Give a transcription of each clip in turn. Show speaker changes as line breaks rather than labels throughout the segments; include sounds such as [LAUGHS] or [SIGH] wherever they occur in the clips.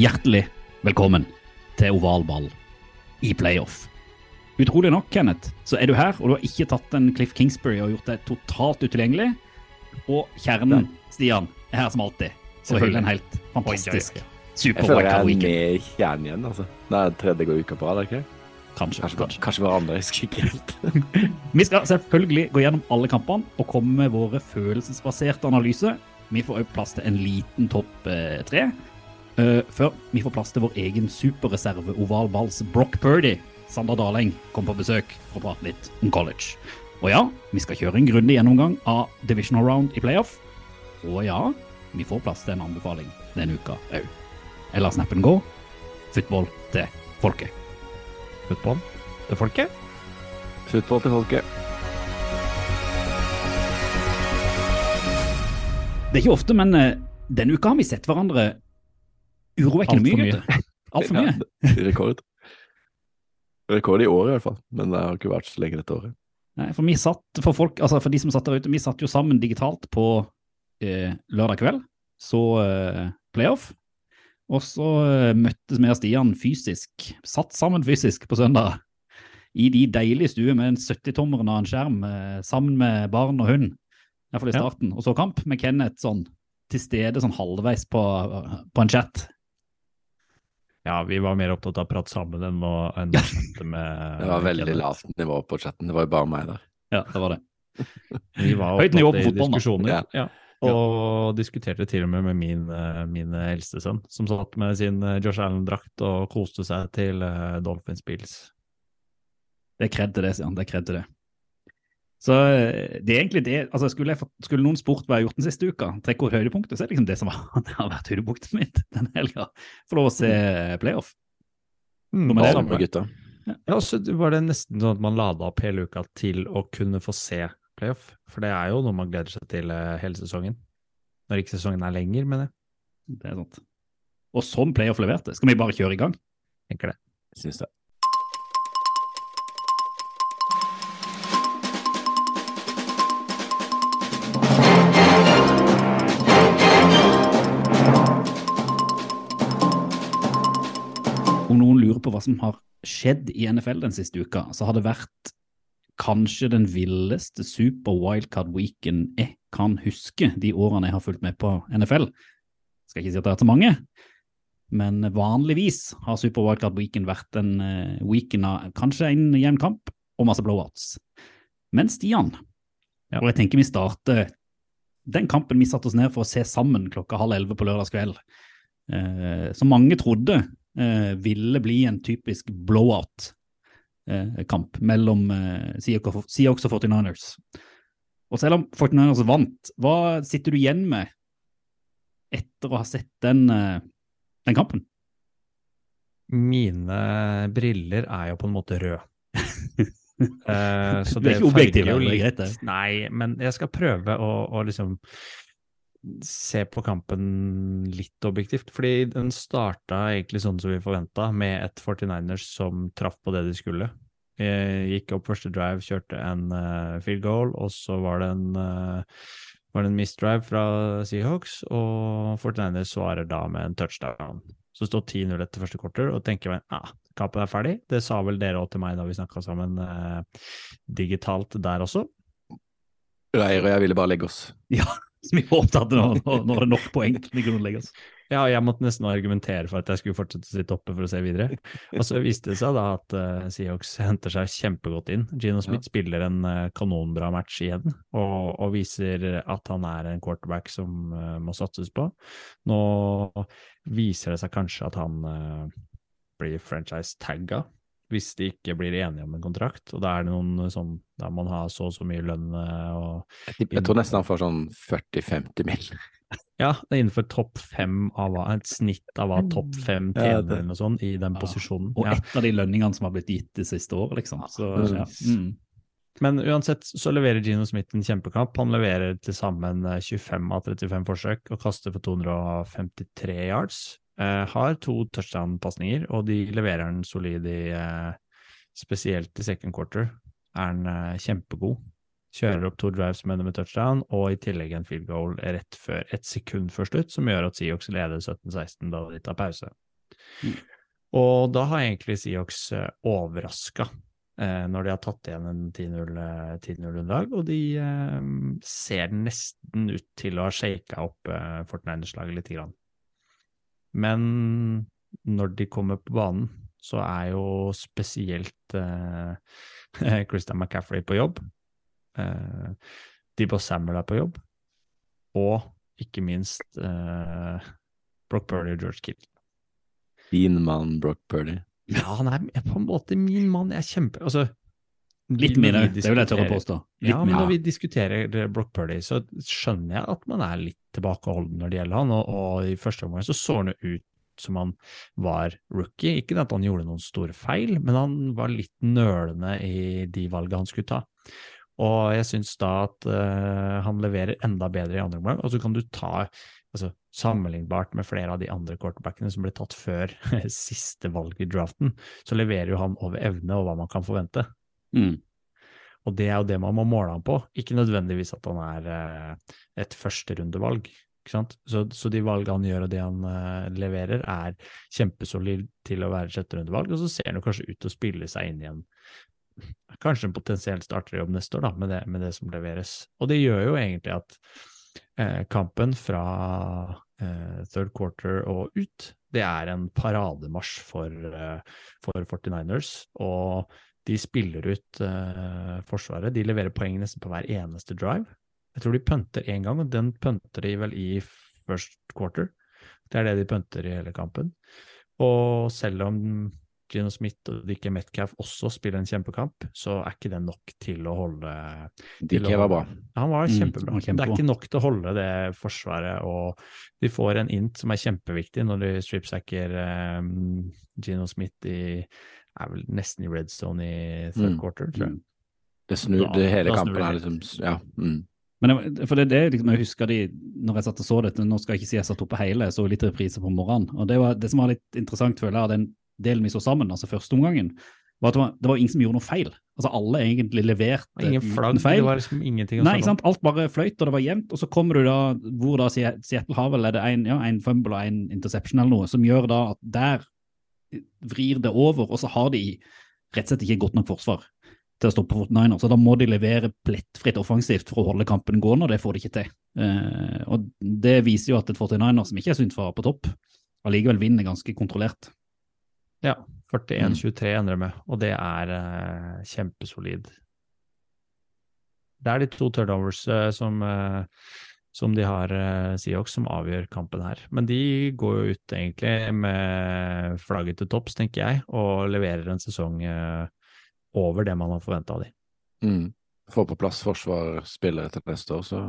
Hjertelig velkommen til oval ball i playoff. Utrolig nok, Kenneth, så er du her, og du har ikke tatt en Cliff Kingsbury og gjort det totalt utilgjengelig. Og kjernen, Stian, er her som alltid. Så hyller en helt fantastisk super
Jeg føler jeg er med i kjernen igjen. altså. Det er tredje uka på rad, er det ikke?
Kanskje,
Kanskje,
kanskje.
kanskje hverandre. Husker ikke helt. [LAUGHS]
Vi skal selvfølgelig gå gjennom alle kampene og komme med våre følelsesbaserte analyser. Vi får òg plass til en liten topp eh, tre. Eh, før vi får plass til vår egen superreserve oval balls Brock Purdy. Sander Daleng kom på besøk for å prate litt om college. Og ja, vi skal kjøre en grundig gjennomgang av divisional round i playoff. Og ja, vi får plass til en anbefaling denne uka òg. Jeg lar snappen gå. Football til folket.
Football til folket.
Football til folket.
Det er ikke ofte, men eh, denne uka har vi sett hverandre urovekkende mye.
mye.
gutter. Altfor mye.
Ja, [LAUGHS] rekord. Rekord i året, i hvert fall. Men det har ikke vært så lenge dette året.
Nei, for vi satt, for folk, altså for de som satt der ute, vi satt jo sammen digitalt på eh, lørdag kveld, så eh, playoff. Og så eh, møttes vi og Stian fysisk, satt sammen fysisk på søndag. I de deilige stuer med en 70-tommeren av en skjerm, eh, sammen med barn og hund. I hvert fall i
Ja.
starten. Og så kamp med Kenneth sånn til stede sånn halvveis på, på en chat.
Ja, vi var mer opptatt av å prate sammen enn å, enn chatte med [LAUGHS]
Det var veldig lavt nivå på chatten. Det var jo bare meg der.
Ja, det var det. [LAUGHS]
Vi var
Høyt nivå på
opptatt i
da.
diskusjoner.
Ja.
Ja. Og diskuterte til og med med min, eh, min eldste sønn, som satt med sin eh, Josh Allen-drakt og koste seg til eh, Dolphins Bills.
Det er kred til det, sier han. Det er kred til det. Så eh, det er egentlig det altså Skulle, jeg, skulle noen spurt hva jeg har gjort den siste uka, trekke ut høydepunktet, så er det liksom det som har, [LAUGHS] det har vært høydepunktet mitt denne helga. Få lov å se playoff.
Mm,
det
samme.
gutta.
Ja, så var det nesten sånn at man lada opp hele uka til å kunne få se playoff. For det er jo noe man gleder seg til eh, hele sesongen. Når ikke sesongen er lenger, mener jeg.
Det er sant. Og sånn playoff leverte. Skal vi bare kjøre i gang?
Tenker det.
Jeg syns det.
Lurer på hva som har skjedd i NFL den siste uka, så har det vært kanskje den villeste super wildcard weeken jeg kan huske de årene jeg har fulgt med på NFL. Skal ikke si at det har vært så mange, men vanligvis har super wildcard weeken vært en eh, weekend av kanskje en jevn kamp og masse blowouts. Men Stian, og jeg tenker vi starter den kampen vi satte oss ned for å se sammen klokka halv elleve på lørdagskveld, eh, som mange trodde ville bli en typisk blowout-kamp mellom eh, Seahawks og 49ers. Og selv om 49ers vant, hva sitter du igjen med etter å ha sett den, eh, den kampen?
Mine briller er jo på en måte røde. uh, [LAUGHS] så
det, er ikke
objektivt,
det er greit, det.
Nei, men jeg skal prøve å, å liksom se på kampen litt objektivt. Fordi den starta egentlig sånn som vi forventa, med et 49ers som traff på det de skulle. Eh, Gikk opp første drive, kjørte en uh, field goal, og så var det en uh, var det en misdrive fra Seahawks, og 49ers svarer da med en touchdown. Så står 10-0 etter første quarter, og tenker meg ah, kampen er ferdig. Det sa vel dere òg til meg da vi snakka sammen eh, digitalt der også.
Reier og jeg ville bare legge oss. [LAUGHS]
Så vi får opptatt nå, nå nå det nok poeng til vi kunne legge oss.
Ja, jeg måtte nesten argumentere for at jeg skulle fortsette å sitte oppe for å se videre. Og så viste det seg da at uh, Seahawks henter seg kjempegodt inn. Gino Smith spiller en uh, kanonbra match igjen, og, og viser at han er en quarterback som uh, må satses på. Nå viser det seg kanskje at han blir franchise-tagga hvis de ikke blir enige om en kontrakt. Og da er det noen sånn Da man har så og så mye lønn eh, og
Jeg, jeg tror nesten han får sånn 40-50 mil. [LAUGHS]
Ja, det er innenfor topp fem av hva Et snitt av hva topp fem tjener eller noe sånt i den
Ja.
posisjonen.
Og
Ja.
ett av de lønningene som har blitt gitt det siste året, liksom. Så, ja. mm.
Men uansett så leverer Gino Smith en kjempekamp. Han leverer til sammen eh, 25 av 35 forsøk og kaster for 253 yards. Eh, har to touchdown-pasninger, og de leverer den solid i eh, Spesielt i second quarter er han eh, kjempegod. Kjører opp to drives med med touchdown, og i tillegg en field goal rett før et sekund før slutt, som gjør at Seahawks leder 17-16 da de tar pause.
Mm.
Og da har egentlig Seahawks overraska når de har tatt igjen en 10-0 eh, 10-0-underlag, og de ser nesten ut til å ha shaka opp eh, Fortniners-laget lite grann. Men når de kommer på banen, så er jo spesielt eh, [LAUGHS] Christian McCaffrey på jobb. Eh, Debo Samuel er på jobb. Og ikke minst eh, Brock Purdy og George Kittle.
Din mann Brock Purdy.
Ja, han er på en måte min mann. Jeg kjemper. Altså,
Litt mindre, det vil jeg tørre å påstå. Litt
Ja, men når vi diskuterer eh, Brock Purdy, så skjønner jeg at man er litt tilbakeholden når det gjelder han, og, og i første omgang så så han ut som han var rookie. Ikke at han gjorde noen store feil, men han var litt nølende i de valgene han skulle ta. Og jeg syns da at uh, han leverer enda bedre i andre omgang, og så kan du ta altså, Sammenlignbart med flere av de andre quarterbackene som ble tatt før [LAUGHS] siste valg i draften, så leverer jo han over evne og hva man kan forvente.
Mm.
Og det er jo det man må måle han på, ikke nødvendigvis at han er eh, et førsterundevalg. Så, så de valgene han gjør og det han eh, leverer, er kjempesolid til å være et sjetterundevalg, og så ser han jo kanskje ut til å spille seg inn igjen. kanskje en potensiell starterjobb neste år, da, med det, med det som leveres. Og det gjør jo egentlig at eh, kampen fra eh, third quarter og ut, det er en parademarsj for, for 49ers. Og de spiller ut uh, Forsvaret. De leverer poeng nesten på hver eneste drive. Jeg tror de punter én gang, og den punter de vel i first quarter. Det er det de punter i hele kampen. Og selv om Gino Smith og Dickie Metcalf også spiller en kjempekamp, så er ikke det nok til å holde Dickie
var bra.
Han var
Mm,
kjempebra.
Mm,
Det er ikke nok til å holde det forsvaret, og de får en int som er kjempeviktig når de stripsacker um, Gino Smith i er vel nesten i red zone i third
Mm.
quarter, tror jeg.
Mm.
Det snur, det hele
da
kampen er liksom Ja. Mm.
Men det, for det, det liksom, jeg husker de, når jeg satt og så dette, nå skal jeg ikke si jeg satt oppe hele, jeg så litt repriser på morgenen. Og det, var, det som var litt interessant, føler jeg, av den delen vi så sammen, altså første omgangen, var at det var, det var ingen som gjorde noe feil. Altså alle egentlig leverte
Ingen flagg,
feil.
det var liksom ingenting å
Nei, ikke sant? alt bare fløyt, og det var jevnt. Og så kommer du da, hvor da Se- Seattle har vel er det en, ja, en fumble og en interception eller noe, som gjør da at der vrir det over, og så har de rett og slett ikke godt nok forsvar til å stoppe Fortniner. Så da må de levere plettfritt offensivt for å holde kampen gående, og det får de ikke til. Eh, og det viser jo at et 49er som ikke er sunt for på topp, allikevel vinner ganske kontrollert.
Ja, 41-23 endrer det med, og det er eh, kjempesolid. Det er de to turnovers eh, som, eh, som de har, uh, Seahawks, som avgjør kampen her. Men de går jo ut egentlig med flagget til topps, tenker jeg, og leverer en sesong eh, over det man har forventa av dem.
Mm. Får på plass forsvarsspillere til neste år, så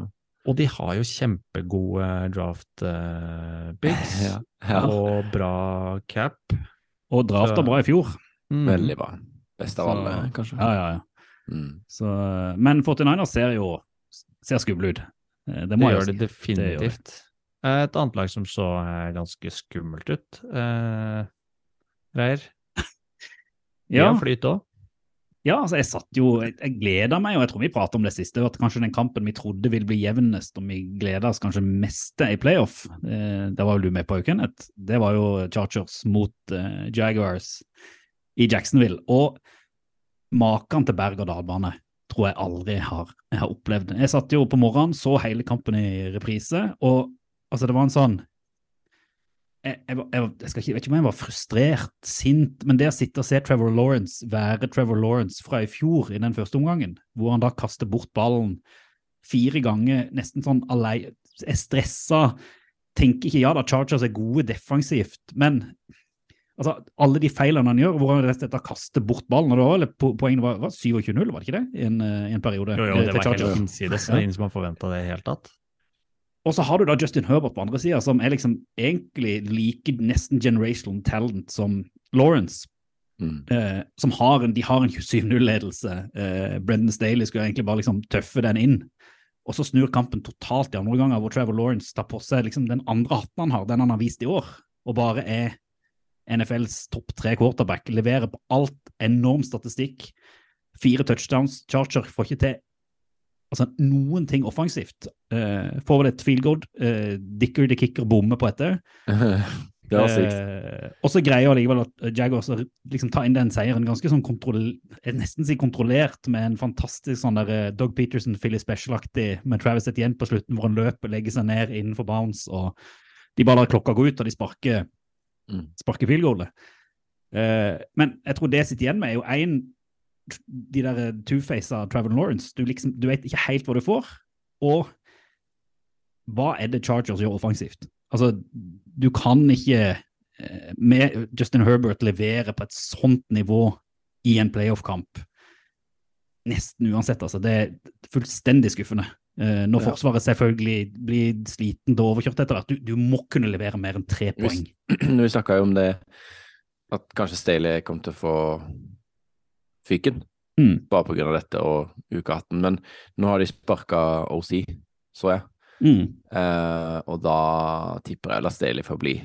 Og de har jo kjempegode draft uh, bigs [LAUGHS]
ja. ja.
og bra cap.
Og drafta
Så-
bra i fjor.
Mm.
Veldig bra. Best av
Så-
alle, kanskje.
Ja, ja, ja.
Mm.
Så, men 49ers ser jo ser skumle ut. Eh, Det
Det gjør det
definitivt.
definitivt. gjør. Et annet lag som så eh, ganske skummelt ut, eh, Reier. [LAUGHS]
Ja,
har flyt òg.
ja, altså jeg satt jo Jeg, jeg gleda meg, og jeg tror vi pratet om det siste, at kanskje den kampen vi trodde ville bli jevnest, og vi gleda oss kanskje mest i playoff, eh, det var jo du med på, Kenneth. Det var jo Chargers mot eh, Jaguars i Jacksonville. Og maken til berg-og-dal-bane tror jeg aldri har, jeg har opplevd. Jeg satt jo på morgenen, så hele kampen i reprise, og altså det var en sånn jeg, jeg, jeg, ikke, jeg vet ikke om jeg var frustrert, sint, men det å sitte og se Trevor Lawrence være Trevor Lawrence fra i fjor i den første omgangen, hvor han da kaster bort ballen fire ganger, nesten sånn alene, er stressa, tenker ikke ja da, Chargers er gode defensivt, men Altså, alle de feilene han gjør, hvor han rett og slett har bort ballen. og po- Poenget var, var 27-0, var det ikke det? I en, eh, en periode.
Jo, jo, det var
Chargers.
helt innsides.
Ja.
ingen som har forventa det i det hele tatt.
Og så har du da Justin Herbert på andre sida, som er liksom egentlig like nesten generational talent som Lawrence.
Mm.
Eh, som har en, de har en 27-0-ledelse. Eh, Brendan Staley skulle egentlig bare liksom tøffe den inn. Og så snur kampen totalt i andre ganger, hvor Trevor Lawrence tar på seg liksom den andre hatten han har, den han har vist i år, og bare er NFLs topp tre quarterback. Leverer på alt, enorm statistikk. Fire touchdowns. Charger får ikke til altså, noen ting offensivt. Uh, får vel et field goal. Uh, Dicker the kicker bommer på etter. [LAUGHS]
Det var sykt.
Uh, og så greier allikevel at Jaguars å liksom ta inn den seieren ganske sånn kontroll, nesten si kontrollert, med en fantastisk sånn der eh, Doug Peterson, Philly Special-aktig, med Travis Etienne på slutten, hvor han løper, legger seg ned innenfor bounce, og de bare lar klokka gå ut, og de sparker,
Mm.
sparker field goalet. Eh, men jeg tror det jeg sitter igjen med, er jo én de der eh, two-faca Travel Lawrence. Du, liksom, du vet ikke helt hva du får, og hva er det Chargers gjør offensivt? Altså, du kan ikke eh, med Justin Herbert levere på et sånt nivå i en playoff-kamp. Nesten uansett, altså. Det er fullstendig skuffende. Eh, når. Forsvaret selvfølgelig blir sliten og overkjørt etter hvert. Du, du må kunne levere mer enn tre poeng. [CLEARS THROAT]
Vi snakka jo om det at kanskje Staley kom til å få fyken
Mm.
bare av dette og uke 18, men nå har de sparka OC, så jeg.
Mm.
Eh, og da tipper jeg la Staley få bli,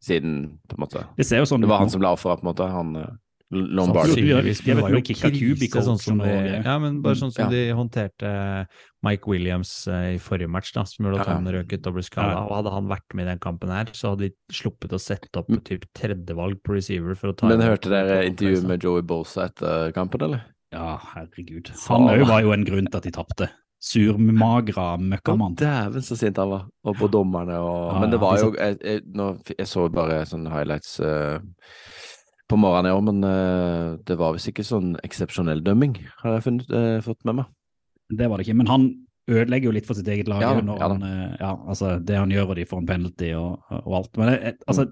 siden på en måte
Det sånn
Det var han som la offeret, på en måte. Han eh. Lombardi.
var jo
kicka
krise,
cubicle
sånn som de, ja, men bare sånn som
Ja.
de håndterte Mike Williams eh, i forrige match, da, som gjorde at han røk ut og ble skada.
Ja.
Og hadde han vært med i den kampen her, så hadde de sluppet å sette opp
Mm.
typ tredjevalg på receiver for å ta
Men hørte dere intervjuet med Joey Bosa etter kampen, eller?
Ja, herregud. Han òg var jo en grunn til at de tapte. Surmagra møkkamann.
dæven så sint han var, og på dommerne og
Ja,
Men det
ja,
var jo Jeg, jeg, nå, jeg så bare sånne highlights eh, på morgenen år, men uh, det var visst ikke sånn eksepsjonell dømming, har jeg funnet, uh, fått med meg.
Det var det ikke. Men han ødelegger jo litt for sitt eget lag.
Ja ja
han, eh, ja, altså Det han gjør, og de får en penalty og, og alt. Men altså, altså,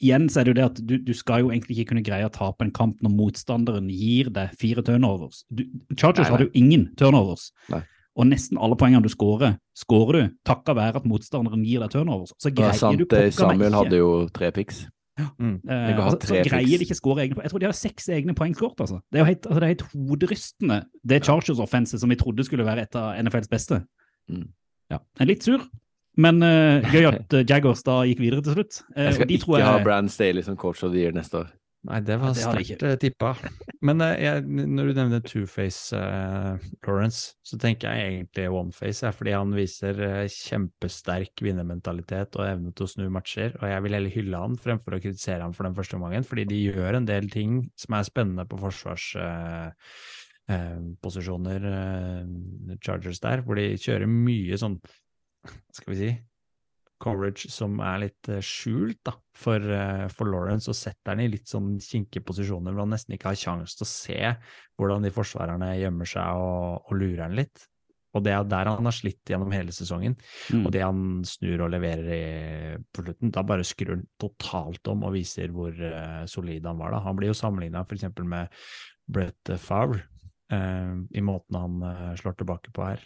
igjen så er det jo det at du, du skal jo egentlig ikke kunne greie å tape en kamp når motstanderen gir deg fire turnovers. Du, Chargers hadde jo ingen turnovers.
Nei.
Og nesten alle poengene du skårer, skårer du takket være at motstanderen gir deg turnovers. Så greier
sant,
du pokker meg
Samuel hadde jo tre picks.
Mm.
Uh,
Jeg
altså, så greier de ikke skåre egne poeng. Jeg tror de har seks egne poeng skåret, altså. Det er jo helt, altså, det er helt hoderystende, det Chargers-offenset som vi trodde skulle være et av NFLs beste.
Mm.
Ja, jeg litt sur, men uh, gøy [LAUGHS] at Jaggers Jaguars da gikk videre til slutt. Uh,
Jeg skal
og de tror
ikke ha Brann Staley som coach of the year neste år.
Nei, det var
de
sterkt eh, tippa. Men eh, jeg, når du nevner two-face uh, Lawrence, så tenker jeg egentlig one-face, fordi han viser kjempesterk vinnermentalitet og evne til å snu matcher. Og jeg vil heller hylle han fremfor å kritisere han for den første omgangen, fordi de gjør en del ting som er spennende på forsvarsposisjoner, eh, posisjoner, eh, Chargers der, hvor de kjører mye sånn, hva skal vi si, coverage som er litt eh, skjult da, for, eh, for Lawrence, og setter han i litt sånn kinkige posisjoner hvor han nesten ikke har sjanse til å se hvordan de forsvarerne gjemmer seg og, og lurer han litt. Og det er der han har slitt gjennom hele sesongen.
Mm.
Og det han snur og leverer i, på slutten, da bare skrur han totalt om og viser hvor uh, solid han var. da. Han blir jo sammenligna f.eks. med Brett Favre uh, i måten han uh, slår tilbake på her.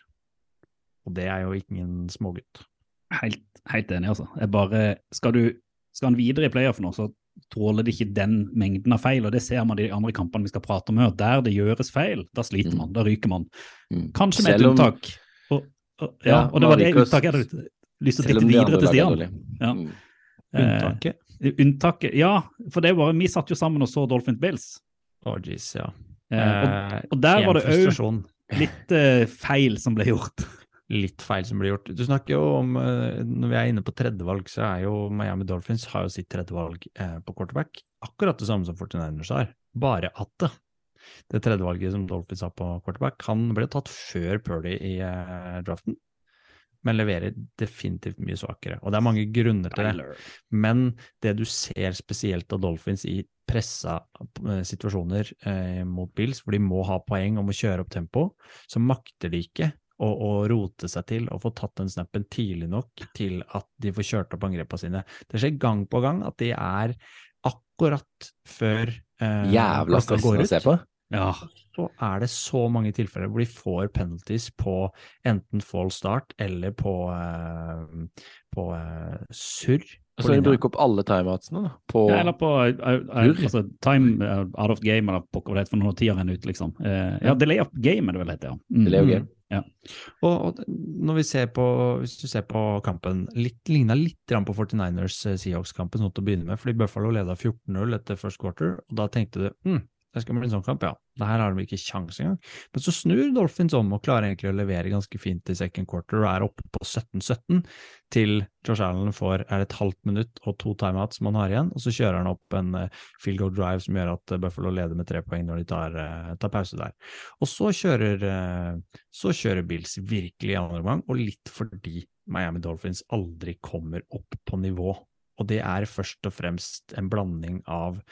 Og det er jo ingen smågutt.
Helt, helt enig, altså. Jeg bare, skal, du, skal han videre i playoff nå, så tåler de ikke den mengden av feil. og Det ser man i de andre kampene vi skal prate om her. Der det gjøres feil, da sliter
Mm.
man, da ryker man.
Mm.
Kanskje med et
om-
unntak. Og, og, ja,
Ja,
og det var det unntaket jeg hadde lyst til å titte videre til Stian. Ja.
Mm.
Unntaket?
Eh, unntaket, ja. For det var, vi satt jo sammen og så Dolphin Bills.
Å, jeez, ja.
Eh, og,
Eh,
og der var det òg litt eh, feil som ble gjort.
Litt feil som blir gjort. Du snakker jo om, eh, når vi er inne på tredjevalg, så er jo Miami Dolphins har jo sitt tredjevalg eh, på quarterback. Akkurat det samme som 49ers har, bare at det. Det tredjevalget som Dolphins har på quarterback, han ble tatt før Purdy i eh, draften, men leverer definitivt mye svakere. Og det er mange grunner til det. Men det du ser spesielt av Dolphins i pressa situasjoner eh, mot Bills, hvor de må ha poeng og må kjøre opp tempo, så makter de ikke å, å rote seg til og få tatt den snappen tidlig nok til at de får kjørt opp angrepene sine. Det skjer gang på gang at de er akkurat før eh,
Jævla stressende å se på.
Ja.
så er det så mange tilfeller hvor de får penalties på enten fall start eller på, eh, på eh, surr.
Så de bruker opp alle timeoutsene da, på
Ja, eller på uh, uh, altså, time uh, out of game, eller på hva det heter for tida renner ut, liksom. Eh, ja, delay of game er det vel heter, ja. Mm.
Delay of game.
Ja.
Og, og når vi ser på, hvis du ser på kampen, litt, ligna litt på 49ers eh, til å begynne med, fordi Buffalo leda 14-0 etter first quarter, og da tenkte du hm, det skal bli en sånn kamp, ja. Det her har de ikke kjangs engang. Men så snur Dolphins om og klarer egentlig å levere ganske fint i second quarter og er oppe på 17-17 til Josh Allen får er det et halvt minutt og to timeouts som han har igjen, og så kjører han opp en eh, field goal drive som gjør at eh, Buffalo leder med tre poeng når de tar, eh, tar pause der. Og så kjører, så kjører Bills virkelig i andre omgang, og litt fordi Miami Dolphins aldri kommer opp på nivå. Og det er først og fremst en blanding av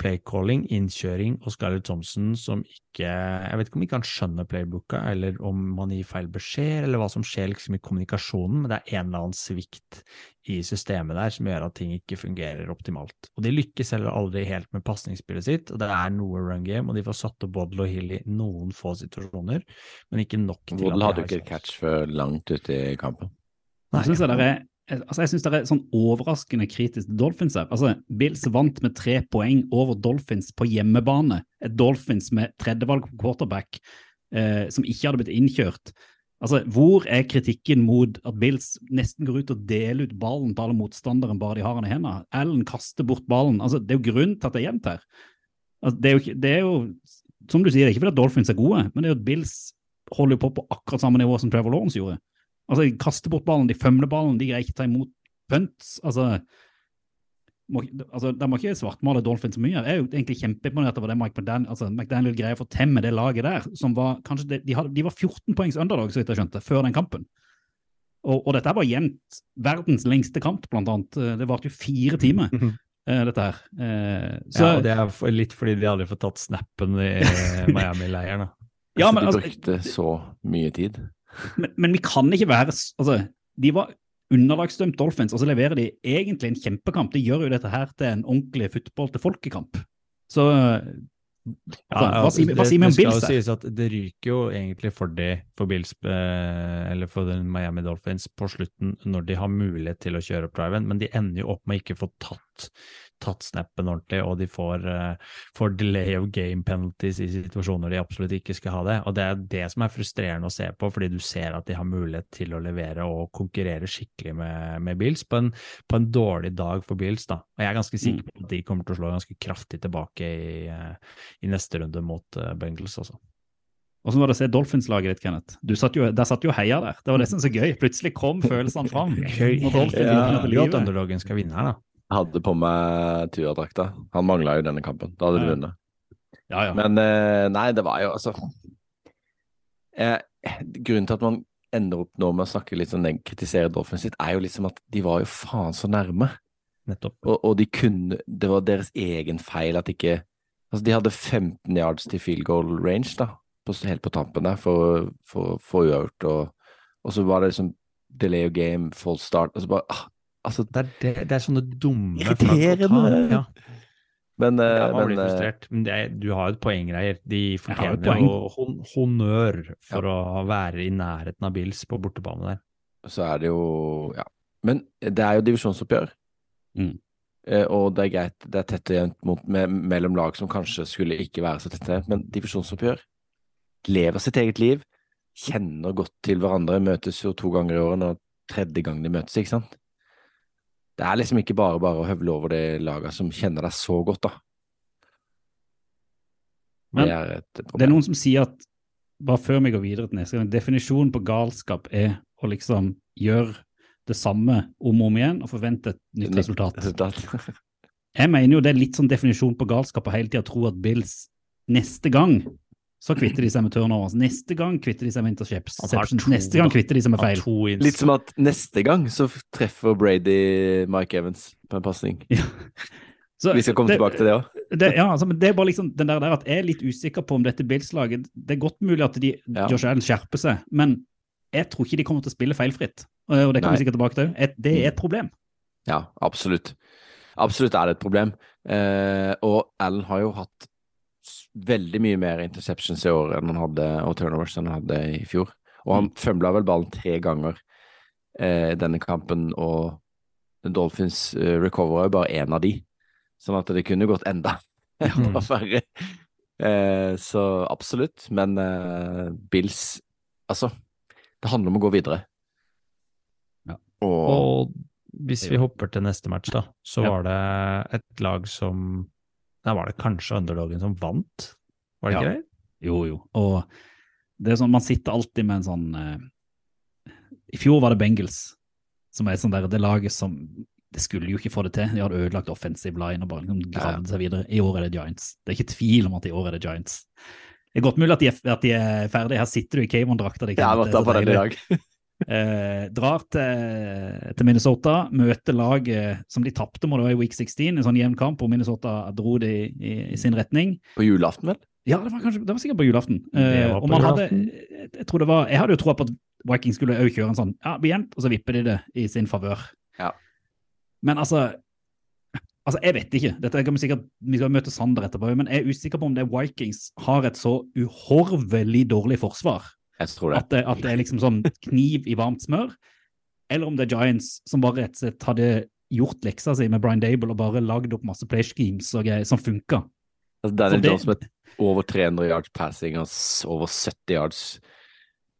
playcalling, innkjøring og Scarlett Thompson som ikke Jeg vet ikke om ikke han skjønner playbooka, eller om man gir feil beskjed, eller hva som skjer liksom i kommunikasjonen, men det er en eller annen svikt i systemet der som gjør at ting ikke fungerer optimalt. Og de lykkes heller aldri helt med pasningsspillet sitt, og det er noe run game, og de får satt opp Waddle og Hill i noen få situasjoner, men ikke nok til
Waddle
at
hadde ikke et catch før langt ute i kampen.
Nei, Jeg synes det er Altså, jeg synes det er sånn overraskende kritisk til Dolphins her. Altså, Bills vant med tre poeng over Dolphins på hjemmebane. Et Dolphins med tredjevalg på quarterback eh, som ikke hadde blitt innkjørt. Altså, Hvor er kritikken mot at Bills nesten går ut og deler ut ballen til alle motstanderen bare de har den i hendene? Allen kaster bort ballen. Altså, Det er jo grunnen til at det er jevnt her. Altså, det, er jo, det er jo, som du sier, det er ikke fordi at Dolphins er gode, men det er jo at Bills holder på på akkurat samme nivå som Trevor Lawrence gjorde. Altså, De kaster bort ballen, de fømler ballen, de greier ikke ta imot punts. Altså, må, altså De må ikke svartmale Dolphins så mye. Jeg er jo egentlig kjempeimponert over det Mike McDaniel, altså McDaniel greier å få temme det laget der. som var, kanskje de, de, hadde, de var 14 poengs underdog, så vidt jeg skjønte, før den kampen. Og, og dette var jevnt. Verdens lengste kamp, blant annet. Eh, Det varte jo fire timer,
Mm
-hmm. Uh, dette her. Eh, så,
Ja, og det er for- litt fordi de aldri får tatt snappen i [LAUGHS] Miami-leiren.
Ja, men
altså,
altså-
de brukte så mye tid.
Men, men vi kan ikke være altså, De var underlagsdømt Dolphins, og så leverer de egentlig en kjempekamp. De gjør jo dette her til en ordentlig fotball til folkekamp. Så hva, sier, vi- hva
det-
sier vi om
det
Bills
sies at det ryker jo egentlig for de, for Bills, eh, eller for den Miami Dolphins på slutten, når de har mulighet til å kjøre opp driven, men de ender jo opp med ikke å få tatt, tatt snappen ordentlig, og de får, eh, får delay of game penalties i situasjoner de absolutt ikke skal ha det. Og det er det som er frustrerende å se på, fordi du ser at de har mulighet til å levere og konkurrere skikkelig med, med Bills på en, på en dårlig dag for Bills. da. Og jeg er ganske sikker på at de kommer til å slå ganske kraftig tilbake i, eh, i neste runde mot eh, Bengals også.
Hvordan var det å se Dolphins-laget ditt, Kenneth? Du satt jo, der satt jo heia der. Det var var så gøy. Plutselig kom følelsene fram. Dolphins
Ja.
Gøy at underdogen skal vinne her, da.
Hadde på meg Tua-drakta. Han mangla jo denne kampen. Da hadde de vunnet.
Ja, ja.
Men eh, nei, det var jo altså eh, Grunnen til at man ender opp nå med å snakke litt sånn kritisere Dolphins sitt, er jo liksom at de var jo faen så nærme.
Nettopp.
Og, og de kunne Det var deres egen feil at ikke Altså, de hadde 15 yards til field goal range, da, på, helt på tampen der, for å få uavgjort, og, og så var det liksom delay of game, false start, og så bare ah, Altså,
Det er, det, det er sånne dumme
Irriterende.
ta. Ja,
men, uh,
ja man
men
blir
eh,
frustrert. Men det er, du har jo et poeng, Reier. De fortjener jo hon honnør for å være i nærheten av Bills på bortebane der.
så er det jo Ja. Men det er jo divisjonsoppgjør.
Mm.
Uh, og det er greit, det er tett og jevnt mellom lag som kanskje skulle ikke være så tett men divisjonsoppgjør lever sitt eget liv, kjenner godt til hverandre, møtes jo to ganger i året, og tredje gang de møtes, ikke sant? Det er liksom ikke bare bare å høvle over de laget som kjenner deg så godt, da.
Men
det er et
Det er noen som sier at bare før vi går videre til neste gang, definisjonen på galskap er å liksom gjøre det samme om og om igjen og forvente et nytt resultat.
Resultat.
Jeg mener jo det er litt sånn definisjon på galskap å hele tida tro at Bills neste gang så kvitter de seg med turnovers. Neste gang kvitter de seg med interceptions.
To,
Neste gang kvitter de seg med feil.
Litt som at neste gang så treffer Brady Mike Evans på en pasning.
Ja. [LAUGHS]
Vi skal komme
det-
tilbake til det òg.
det, ja, altså, men det er bare liksom den der, der at jeg er litt usikker på om dette Bills-laget Det er godt mulig at de,
Ja.
Josh Allen skjerper seg, men jeg tror ikke de kommer til å spille feilfritt. Og det kommer vi sikkert tilbake til. Et- Det er et problem.
Ja, absolutt. Absolutt er det et problem. Eh, og Allen har jo hatt veldig mye mer interceptions i år enn han hadde, og turnovers enn han hadde i fjor. Og han fømla vel ballen tre ganger eh, i denne kampen, og Dolphins eh, recovera jo bare én av de. Sånn at det kunne gått enda, [LAUGHS] enda verre. Eh, så absolutt. Men eh, Bills Altså, det handler om å gå videre.
Ja.
Og,
Og hvis vi hopper til neste match, da, så
Ja.
var det et lag som Der var det kanskje underdogen som vant, var det
Ja.
ikke det?
Jo, jo. Og det er sånn, man sitter alltid med en sånn eh, I fjor var det Bengals, som er sånn der, det laget som Det skulle jo ikke få det til. De hadde ødelagt offensive line og bare liksom gravd seg videre. I år er det Giants. Det er ikke tvil om at i år er det Giants. Det er godt mulig at de er, at de er ferdige. Her sitter du i Cavon-drakta di.
jeg har vært
Det
der på den i dag. [LAUGHS]
Eh, drar til, til Minnesota, møter laget som de tapte mot være i Week 16, en sånn jevn kamp hvor Minnesota dro det i, i, i sin retning.
På julaften, vel?
Ja, det var, kanskje, det var sikkert på julaften. Eh, og
på
julaften. hadde, jeg, tror det var, jeg hadde jo troa på at Vikings skulle også kjøre en sånn ja, jevnt, og så vipper de det i sin favør.
Ja.
Men altså Altså, Jeg vet ikke. Dette kan Vi sikkert, vi skal møte Sander etterpå, men jeg er usikker på om det Vikings har et så uhorvelig dårlig forsvar
Jeg tror det.
at det, at det er liksom sånn kniv i varmt smør, eller om det er Giants som bare rett og slett hadde gjort leksa si med Brian Dable og bare lagd opp masse play schemes og greier som funka.
Altså, Daniel
det-
Jones med over 300 yards passing og over 70 yards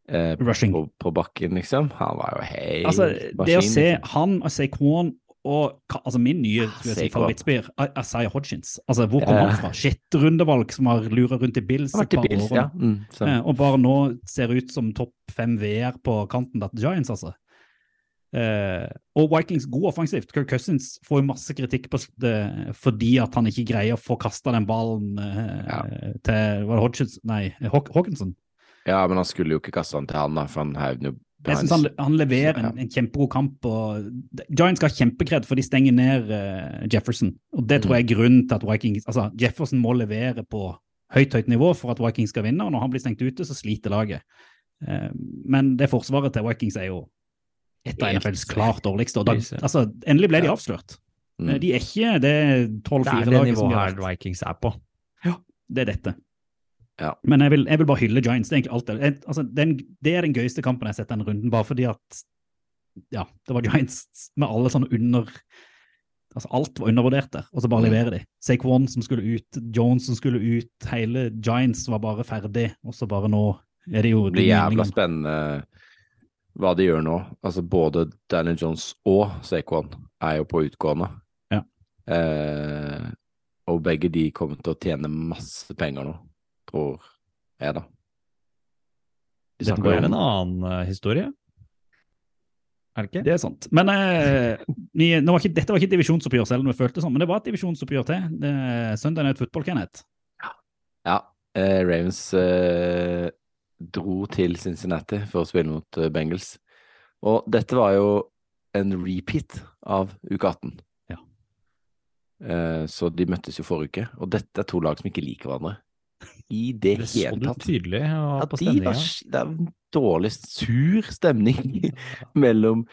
eh,
Rushing.
på, på bakken, liksom. Han var jo helt
Altså, det å se
liksom.
han og Saquon og altså min nye jeg si, favorittspiller, Asaya Hodgins. Altså, Hvor kom
ja.
han fra? Sjette rundevalg som har lura rundt i Bills et par
Bills,
år.
ja. Mm.
Eh, og bare nå ser ut som topp fem VR på kanten til Giants, altså. Eh, og Vikings god offensivt. Kirk Cousins får jo masse kritikk på, det, fordi at han ikke greier å få kasta den ballen eh,
Ja.
til var det Hodgins? Nei, Haw- Hawkinson.
ja, men han skulle jo ikke kaste den til han, da, for han hev den jo
Jeg syns han, han leverer en, en kjempegod kamp. og Giants skal ha kjempekred for de stenger ned uh, Jefferson. og Det tror jeg er grunnen til at Vikings altså Jefferson må levere på høyt høyt nivå for at Vikings skal vinne. og Når han blir stengt ute, så sliter laget. Uh, men det forsvaret til Vikings er jo et av NFLs klart dårligste. og da, altså, Endelig ble de avslørt.
Mm.
Eh, De er ikke det
Det er
12-4-laget
det
som
nivået her. Vikings er på.
Ja, Det er dette.
Ja.
Men jeg vil, jeg vil bare hylle Giants. Det er egentlig alt det. Jeg, altså, den, det er den gøyeste kampen jeg har sett denne runden, bare fordi at ja, det var Giants med alle sånne under Altså alt var undervurdert der, og så bare
Mm.
leverer de. Saquon som skulle ut, Jones som skulle ut, hele Giants var bare ferdig, og så bare nå er det jo
Det blir jævla spennende hva de gjør nå. Altså Både Daniel Jones og Saquon er jo på utgående.
Ja.
Eh, og begge de kommer til å tjene masse penger nå, tror jeg, da. De
Det
snakker
tror
Det
jo
er en annen eh, historie. Er det ikke?
Det er sant. Men eh, vi, nå var ikke, dette var ikke et divisjonsoppgjør, selv om vi følte sånn, men det var et divisjonsoppgjør til. Det er et Football, Kenneth.
Ja, eh, Ravens eh, dro til Cincinnati for å spille mot eh, Bengals. Og dette var jo en repeat av uke 18.
Ja.
Eh, så de møttes jo forrige uke, og dette er to lag som ikke liker hverandre. I det,
Det så du tydelig ja,
Ja,
på stemninga.
De det er en dårlig, sur stemning [LAUGHS] mellom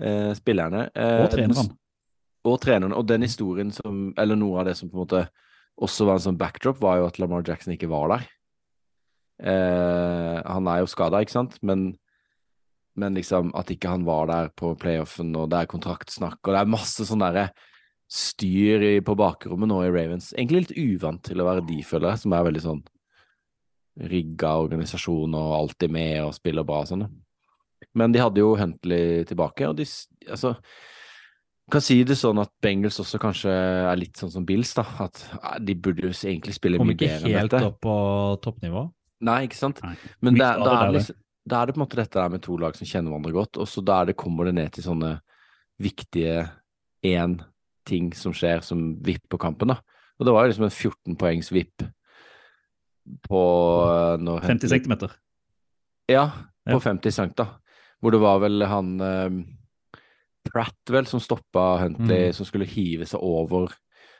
eh, spillerne. Eh,
Og trenerne.
og treneren. Og den historien som Eller noe av det som på en måte også var en sånn backdrop, var jo at Lamar Jackson ikke var der. Eh, han er jo skada, ikke sant, men, men liksom at ikke han var der på playoffen, og det er kontraktsnakk, og det er masse sånn derre styr i, på bakrommet nå i Ravens. Egentlig litt uvant til å være de, føler jeg, som er veldig sånn rigga organisasjon og alltid med og spiller bra og sånn. Men de hadde jo Huntley tilbake, og de altså kan si det sånn at Bengals også kanskje er litt sånn som Bills, da. At eh, de burde jo egentlig spille mye
ikke
bedre enn
helt opp på toppnivå.
Nei, ikke sant.
Nei.
Men da, er,
er
liksom, er det på en måte dette der med to lag som kjenner hverandre godt, og så da er det, kommer det ned til sånne viktige én ting som skjer som vipper kampen, da. Og det var jo liksom en 14 poengs vipp på eh, når
50 cm?
Ja, på
Ja.
50 cm, da. Hvor det var vel han eh, Pratt vel som stoppa Huntley,
Mm.
som skulle hive seg over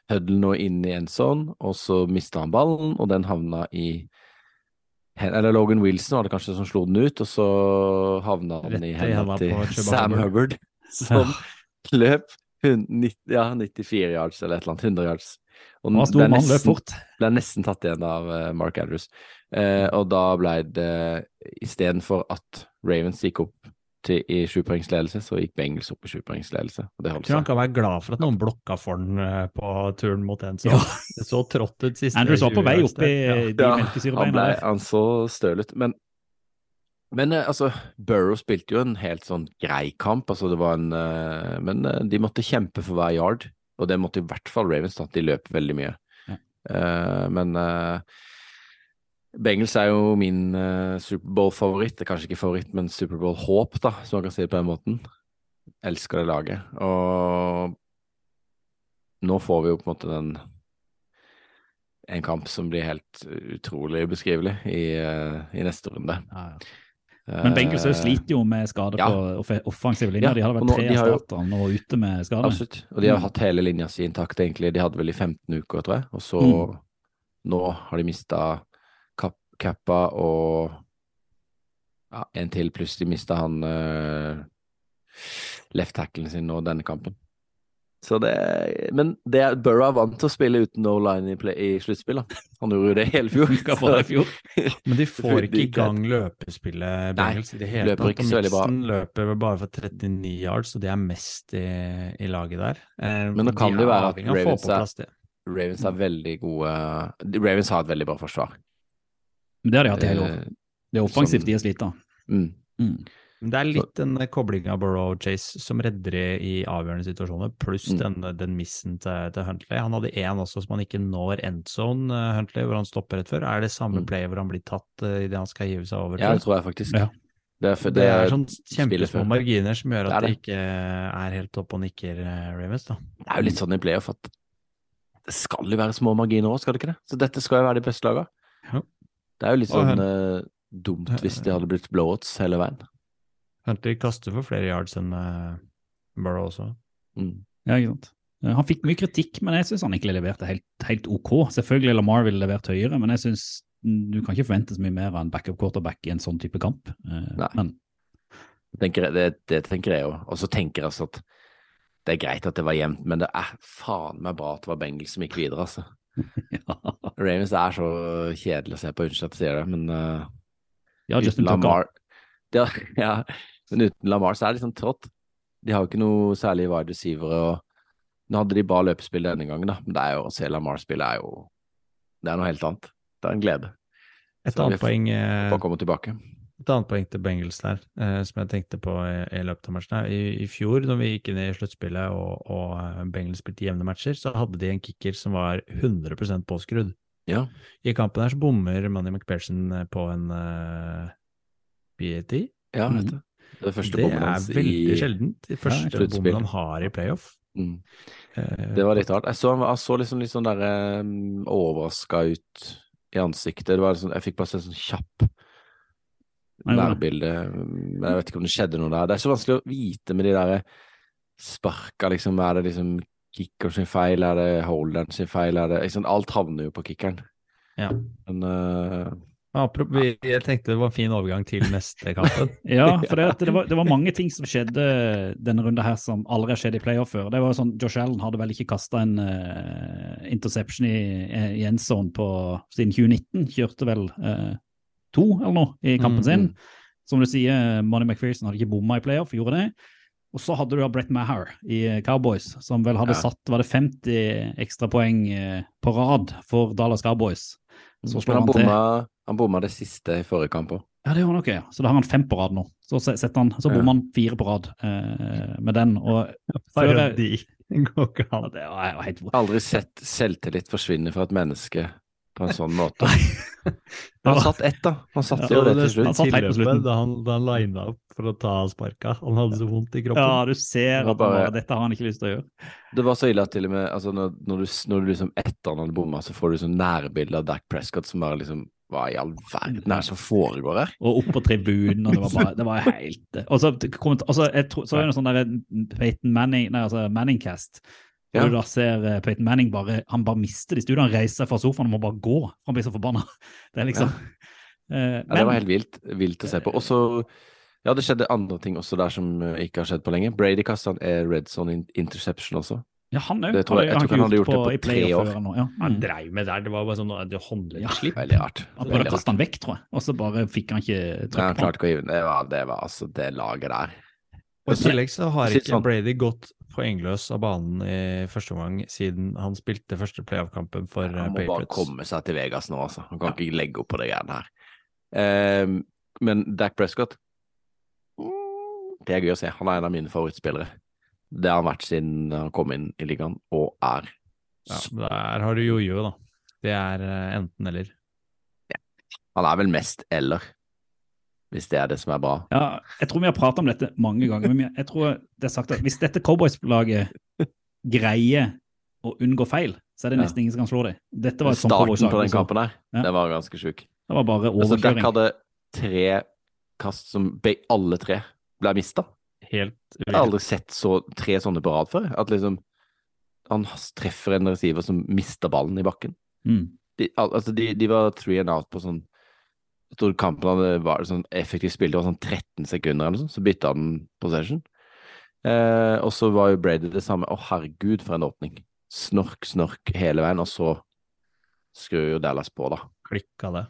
Huddle og inn i en sånn, og så mista han ballen, og den havna i Eller Logan Wilson var det kanskje som slo den ut, og så havna
han
i
hendene
til Sam
Hubbard. [LAUGHS]
Hubbard, som løp hun- nitt- ja, 94 yards eller et eller annet. 100 yards. Og
Han var
ble
stor mann, løp
nesten-
fort.
ble nesten tatt igjen av eh, Mark Andrews. Eh, og da ble det istedenfor at Ravens gikk opp til, i sjupoengsledelse, så gikk Bengels opp i sjupoengsledelse.
Jeg tror han kan være glad for at noen blokka for den eh, på turen mot en som
Ja.
det så trått ut siste
Andrews var på vei opp i.
Ja.
de
Ja, han,
melkesyrebeina
ble, han så støl ut. Men, men eh, altså, Burrow spilte jo en helt sånn grei kamp. Altså, det var en, eh, men eh, de måtte kjempe for hver yard, og det måtte i hvert fall Ravens. at De løp veldig mye.
Ja.
Uh, men uh, Bengels er jo min uh, Superbowl-favoritt. Er kanskje ikke favoritt, men Superbowl-håp, da, som man kan si det på den måten. Elsker det laget. Og nå får vi jo på en måte den en kamp som blir helt utrolig ubeskrivelig i, i neste runde.
Ja, ja. Men Bengals
Eh,
sliter jo med skader
ja.
på offensive linjer.
Ja,
De hadde vel tre starterne nå ute med skader.
Absolutt. Og de har hatt hele linja si intakt, egentlig. De hadde vel i 15 uker, tror jeg. Og så
Mm.
nå har de mista Kap Kappa og ja, en til, pluss de mista han uh, left tacklen sin nå denne kampen. Så det Men det er, Burrow er vant til å spille uten no line i, play- i sluttspill. da. Han gjorde jo det hele fjor.
Det fjor. [LAUGHS]
Men de får ikke i gang løpespillet Bengels i det hele tatt. Mixon løper bare for 39 yards, og det er mest i, i laget der. Eh,
Men nå
de
kan det
er
være at Ravens er- Ravens er veldig gode Ravens har et veldig bra forsvar.
Men det har de hatt i hele år.
Eh,
Det er offensivt
de
de slitt, da.
mm.
Mm.
Men det er litt den koblinga av Burrow og Chase som redder i, avgjørende situasjoner, pluss
Mm.
den, den missen til, til Huntley. Han hadde én også som han ikke når endzone, uh, Huntley, hvor han stopper rett før. Er det samme
Mm.
play hvor han blir tatt uh, idet han skal hive seg over?
Ja, det tror jeg faktisk.
Ja.
Det er, for,
det er sånn kjempesmå marginer som gjør at det
det.
ikke er helt opp og nikker, uh, Ravens. da.
Det er jo litt sånn i playoff at det skal jo være små marginer òg, skal det ikke det? Så dette skal jo være de beste lagene.
Ja.
Det er jo litt sånn eh, dumt hvis det hadde blitt blowouts hele veien.
Huntley kaster for flere yards enn uh, Burrow også.
Mm.
Ja, ikke sant. Han fikk mye kritikk, men jeg syns han egentlig leverte helt, helt ok. Selvfølgelig Lamar ville levert høyere, men jeg syns du kan ikke forvente så mye mer av en backup quarterback i en sånn type kamp. Eh,
Nei.
Men
Tenker jeg, det, det tenker jeg òg. Og så tenker jeg altså at det er greit at det var jevnt, men det er faen meg bra at det var Bengals som gikk videre, altså. [LAUGHS]
ja,
Ravens er så kjedelig å se på, unnskyld at jeg sier det, men uh,
ja Justin.
Lamar det, ja, [LAUGHS] Men uten Lamar så er det liksom trått. De har jo ikke noe særlig wide receivere. og Nå hadde de bra løpespill denne gangen, da, men det er jo å se Lamar spille er jo Det er noe helt annet. Det er en glede.
Et
Så vi
annet poeng eh,
komme tilbake.
Et annet poeng til Bengals der, eh, som jeg tenkte på i, i løpet av matchen. I, I fjor, når vi gikk inn i sluttspillet og, og eh, Bengals spilte jevne matcher, så hadde de en kicker som var 100% påskrudd.
Ja.
I kampen her så bommer Manny McPherson eh, på en uh, BAT.
Ja,
Mhm.
vet du. Det er
Det er veldig
i
sjeldent. Det første
ja,
bommen han har i playoff.
mm.
Eh,
Det var litt rart. Jeg så, jeg så liksom litt sånn der um, overraska ut i ansiktet. Det var sånn, jeg fikk bare se sånn kjapp nærbilde, men jeg vet ikke om det skjedde noe der. Det er så vanskelig å vite med de der sparka, liksom. Er det liksom kicker sin feil, er det holderen sin feil, er det liksom, Alt havner jo på kickeren.
Ja.
Men uh,
jeg tenkte det var en fin overgang til neste kampen. [LAUGHS]
Ja, for det, det, var, det var mange ting som skjedde denne runden her som aldri har skjedd i playoff før. Det var sånn, Josh Allen hadde vel ikke kasta en uh, interception i, i endzone på siden 2019. Kjørte vel uh, to eller noe i kampen
Mm,
sin.
mm.
Som du sier, Money McPherson hadde ikke bomma i playoff, gjorde det. Og så hadde du da Brett Maher i eh, Cowboys, som vel hadde
Ja.
satt var det 50 ekstrapoeng eh, på rad for Dallas Cowboys. Så slår
han
han
bomma, han bomma det siste i forrige kamp òg.
Ja, det gjør han nok, ja. Så da har han fem på rad nå. Så han, så
Ja.
bommer han fire på rad eh, med den. Og før
går ikke an.
det jo helt
Aldri sett selvtillit forsvinne fra et menneske på en sånn måte. Han satt ett, da. Han satt
Ja,
jo det til slutt.
Han satt helt på slutten.
Da han, da han lina opp for å ta sparka. Han hadde så vondt i kroppen.
Ja, du ser at
bare-
dette har han ikke lyst til å gjøre.
Det var så ille at til og med altså når, når, du, når du liksom etter han hadde bomma, så får du sånn nærbilde av Dac Prescott som bare liksom Hva i all verden er det som foregår her?
Og opp på tribunen, og det var bare det var helt Og så så er det noe sånn der Peyton Manning Nei, altså Manning-cast. Hvor
Og
du da ser eh, Peyton Manning bare Han bare mister det i studio. Han reiser seg fra sofaen og må bare gå. Han blir så forbanna. [LAUGHS] Det er liksom eh,
Ja, det var helt vilt, vilt å se på. Og så Ja, det skjedde andre ting også der som eh, ikke har skjedd på lenge. Brady kasta en red zone interception også.
Ja, han òg.
Jeg, jeg- jeg tror ikke han hadde gjort det på tre år.
nå. Ja.
Han
Mm.
dreiv med der, det var bare sånn det håndleddslipp.
Veldig rart.
Han
Veldig
burde kaste han vekk, tror jeg. Og så bare fikk han ikke trykk
han
på han.
å. Det var, det var altså det laget der.
Og I tillegg så har ikke
sånn.
Brady gått poengløs av banen i første omgang siden han spilte første playoff-kampen for Patriots.
Han må bare komme seg til Vegas nå, altså. Han kan ikke legge opp på det greiene her. Eh, men Dak Prescott mm, Det er gøy å se. Han er en av mine favorittspillere. Det har han vært siden han kom inn i ligaen, og er
Ja, der har du jojo, da. Det er eh, enten eller.
Han er vel mest eller, hvis det er det som er bra.
Ja, jeg tror vi har pratet om dette mange ganger. Men jeg tror det er sagt at hvis dette Cowboys-laget greier å unngå feil, så er det
Ja.
nesten ingen som kan slå dem. Dette var et
Starten på den
altså.
kampen der,
Ja.
det var ganske sjuk.
Det var bare
Altså, Dak hadde tre kast som alle tre ble mista.
Helt
Jeg har aldri sett så, tre sånne på rad før. At liksom han treffer en receiver som mister ballen i bakken.
Mm.
De, al altså de, de var three and out på sånn Jeg tror kampen hadde var sånn effektivt spilt, det var sånn 13 sekunder eller sånn, så bytta han possession. Eh, og så var jo Brady det samme. Å, herregud, for en åpning. Snork, snork hele veien, og så skrur jo Dallas på, da.
klikka det.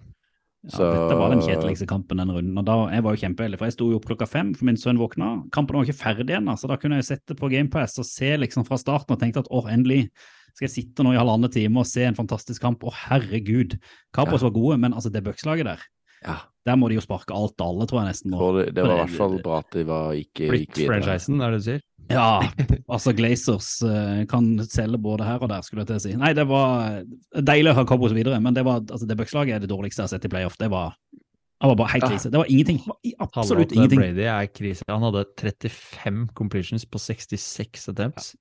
Ja,
Så-
Dette var den kjedeligste kampen den runden. og da, Jeg var jo kjempeheldig, for jeg sto jo opp klokka fem, for min sønn våkna. Kampen var ikke ferdig ennå, så da kunne jeg jo sette på GamePass og se liksom fra starten og tenkte at åh, endelig skal jeg sitte nå i halvannen time og se en fantastisk kamp. Å, herregud. Cowboys var gode, men altså det Bucks-laget der,
Ja,
der må de jo sparke alt og alle, tror jeg nesten. nå.
det, det var i hvert fall bra at de var ikke gikk videre.
franchisen, er det du sier?
Ja, altså Glazers eh, kan selge både her og der, skulle jeg til å si. Nei, det var deilig å ha Cowboys videre, men det var, altså det Bucks-laget er det dårligste jeg har sett i playoff. Det var, det var bare helt krise. Det var ingenting. Absolutt ingenting.
Brady er krise. Han hadde 35 completions på 66 attempts.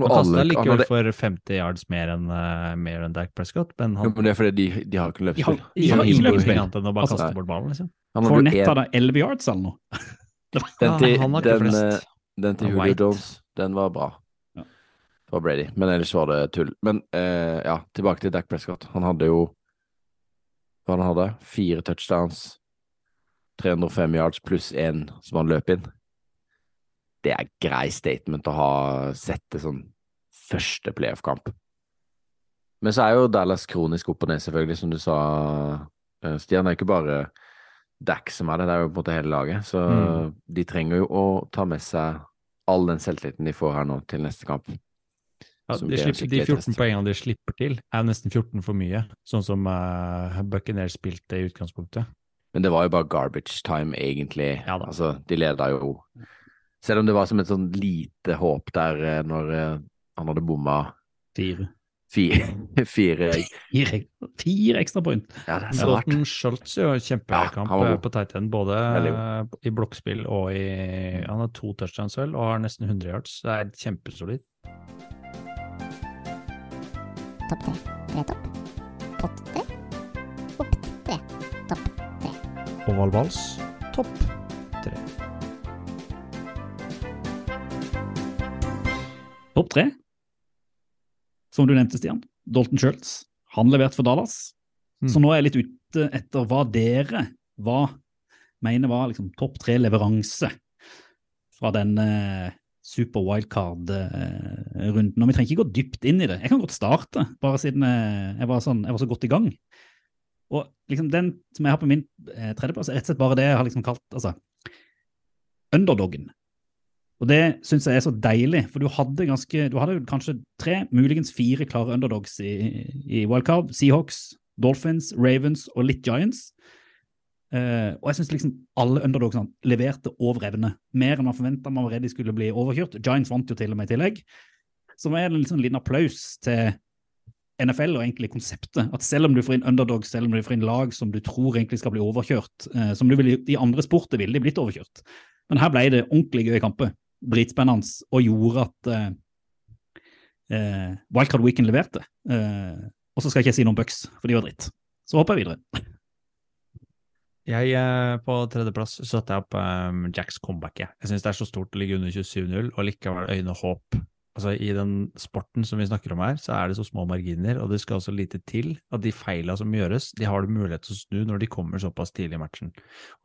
Og
Han kasta
han
likevel
hadde-
for 50 yards mer enn uh, Dak Prescott, men
Jo, men det er fordi de, de har ikke
De har- de har ingen
annet enn å bare
Altså,
kaste bort ballen, liksom.
Han hadde jo en-
hadde 11 yards eller noe. [LAUGHS]
Den til,
han har ikke
den,
flest.
eh, den til Julio Jones, den var bra.
Ja.
For Brady. Men ellers var det tull. Men uh, ja, tilbake til Dak Prescott. Han hadde jo Hva han hadde? Fire touchdowns, 305 yards pluss én som han løp inn. Det er grei statement å ha sett det sånn første playoff-kamp. Men så er jo Dallas kronisk opp og ned, selvfølgelig, som du sa, eh, Stian. Det er ikke bare Dax som er det, det er jo på en måte hele laget. Så
Mm.
de trenger jo å ta med seg all den selvtilliten de får her nå til neste kamp.
Ja, de, slipper, de 14
test.
poengene de slipper til, er nesten 14 for mye, sånn som uh, Buccaneers spilte i utgangspunktet.
Men det var jo bare garbage time, egentlig.
Ja.
Altså, de leda jo Selv om det var som et sånn lite håp der eh, når eh, han hadde bomma
Fire.
fire, [LAUGHS] fire
Fire, fire ekstra point.
Ja, det er så rart.
Schultz gjør kjempekamp
Ja, han var
eh, på tight end, både i blokkspill og i Han har to touchdowns vel, og har nesten 100 yards. Det er kjempesolid.
Topp tre. Tre topp. Pott tre. Opp tre. Topp tre.
Ovalvals, topp
Topp tre, som du nevnte, Stian. Dalton Schultz. Han leverte for Dallas.
Mm.
Så nå er jeg litt ute etter hva dere hva mener var liksom topp tre leveranse fra denne super wildcard-runden. Og vi trenger ikke gå dypt inn i det. Jeg kan godt starte, bare siden eh, jeg var, sånn, jeg var så godt i gang. Og liksom den som jeg har på min eh, tredjeplass, er rett og slett bare det jeg har liksom kalt altså, underdoggen. Og det syns jeg er så deilig, for du hadde ganske, du hadde kanskje tre, muligens fire klare underdogs i, i wildcard. Seahawks, Dolphins, Ravens og litt Giants. Uh, og jeg syns liksom alle underdogsene leverte over evne. Mer enn man forventa man var skulle bli overkjørt. Giants vant jo til og med i tillegg. Så er det en liksom liten applaus til NFL og egentlig konseptet. At selv om du får inn underdogs, selv om du får inn lag som du tror egentlig skal bli overkjørt, uh, som du vil, i andre sporter ville de blitt overkjørt. Men her ble det ordentlig gøy kamper. Dritspennende og gjorde at eh, eh, Wildcard Weekend leverte. Eh, og så skal jeg ikke si noen bucks, for de var dritt. Så hopper jeg videre.
Jeg eh, På tredjeplass satte jeg opp um, Jacks comeback. Jeg, jeg syns det er så stort å ligge under 27-0 og likevel øyne håp altså I den sporten som vi snakker om her, så er det så små marginer, og det skal så lite til at de feila som gjøres, de har du mulighet til å snu når de kommer såpass tidlig i matchen.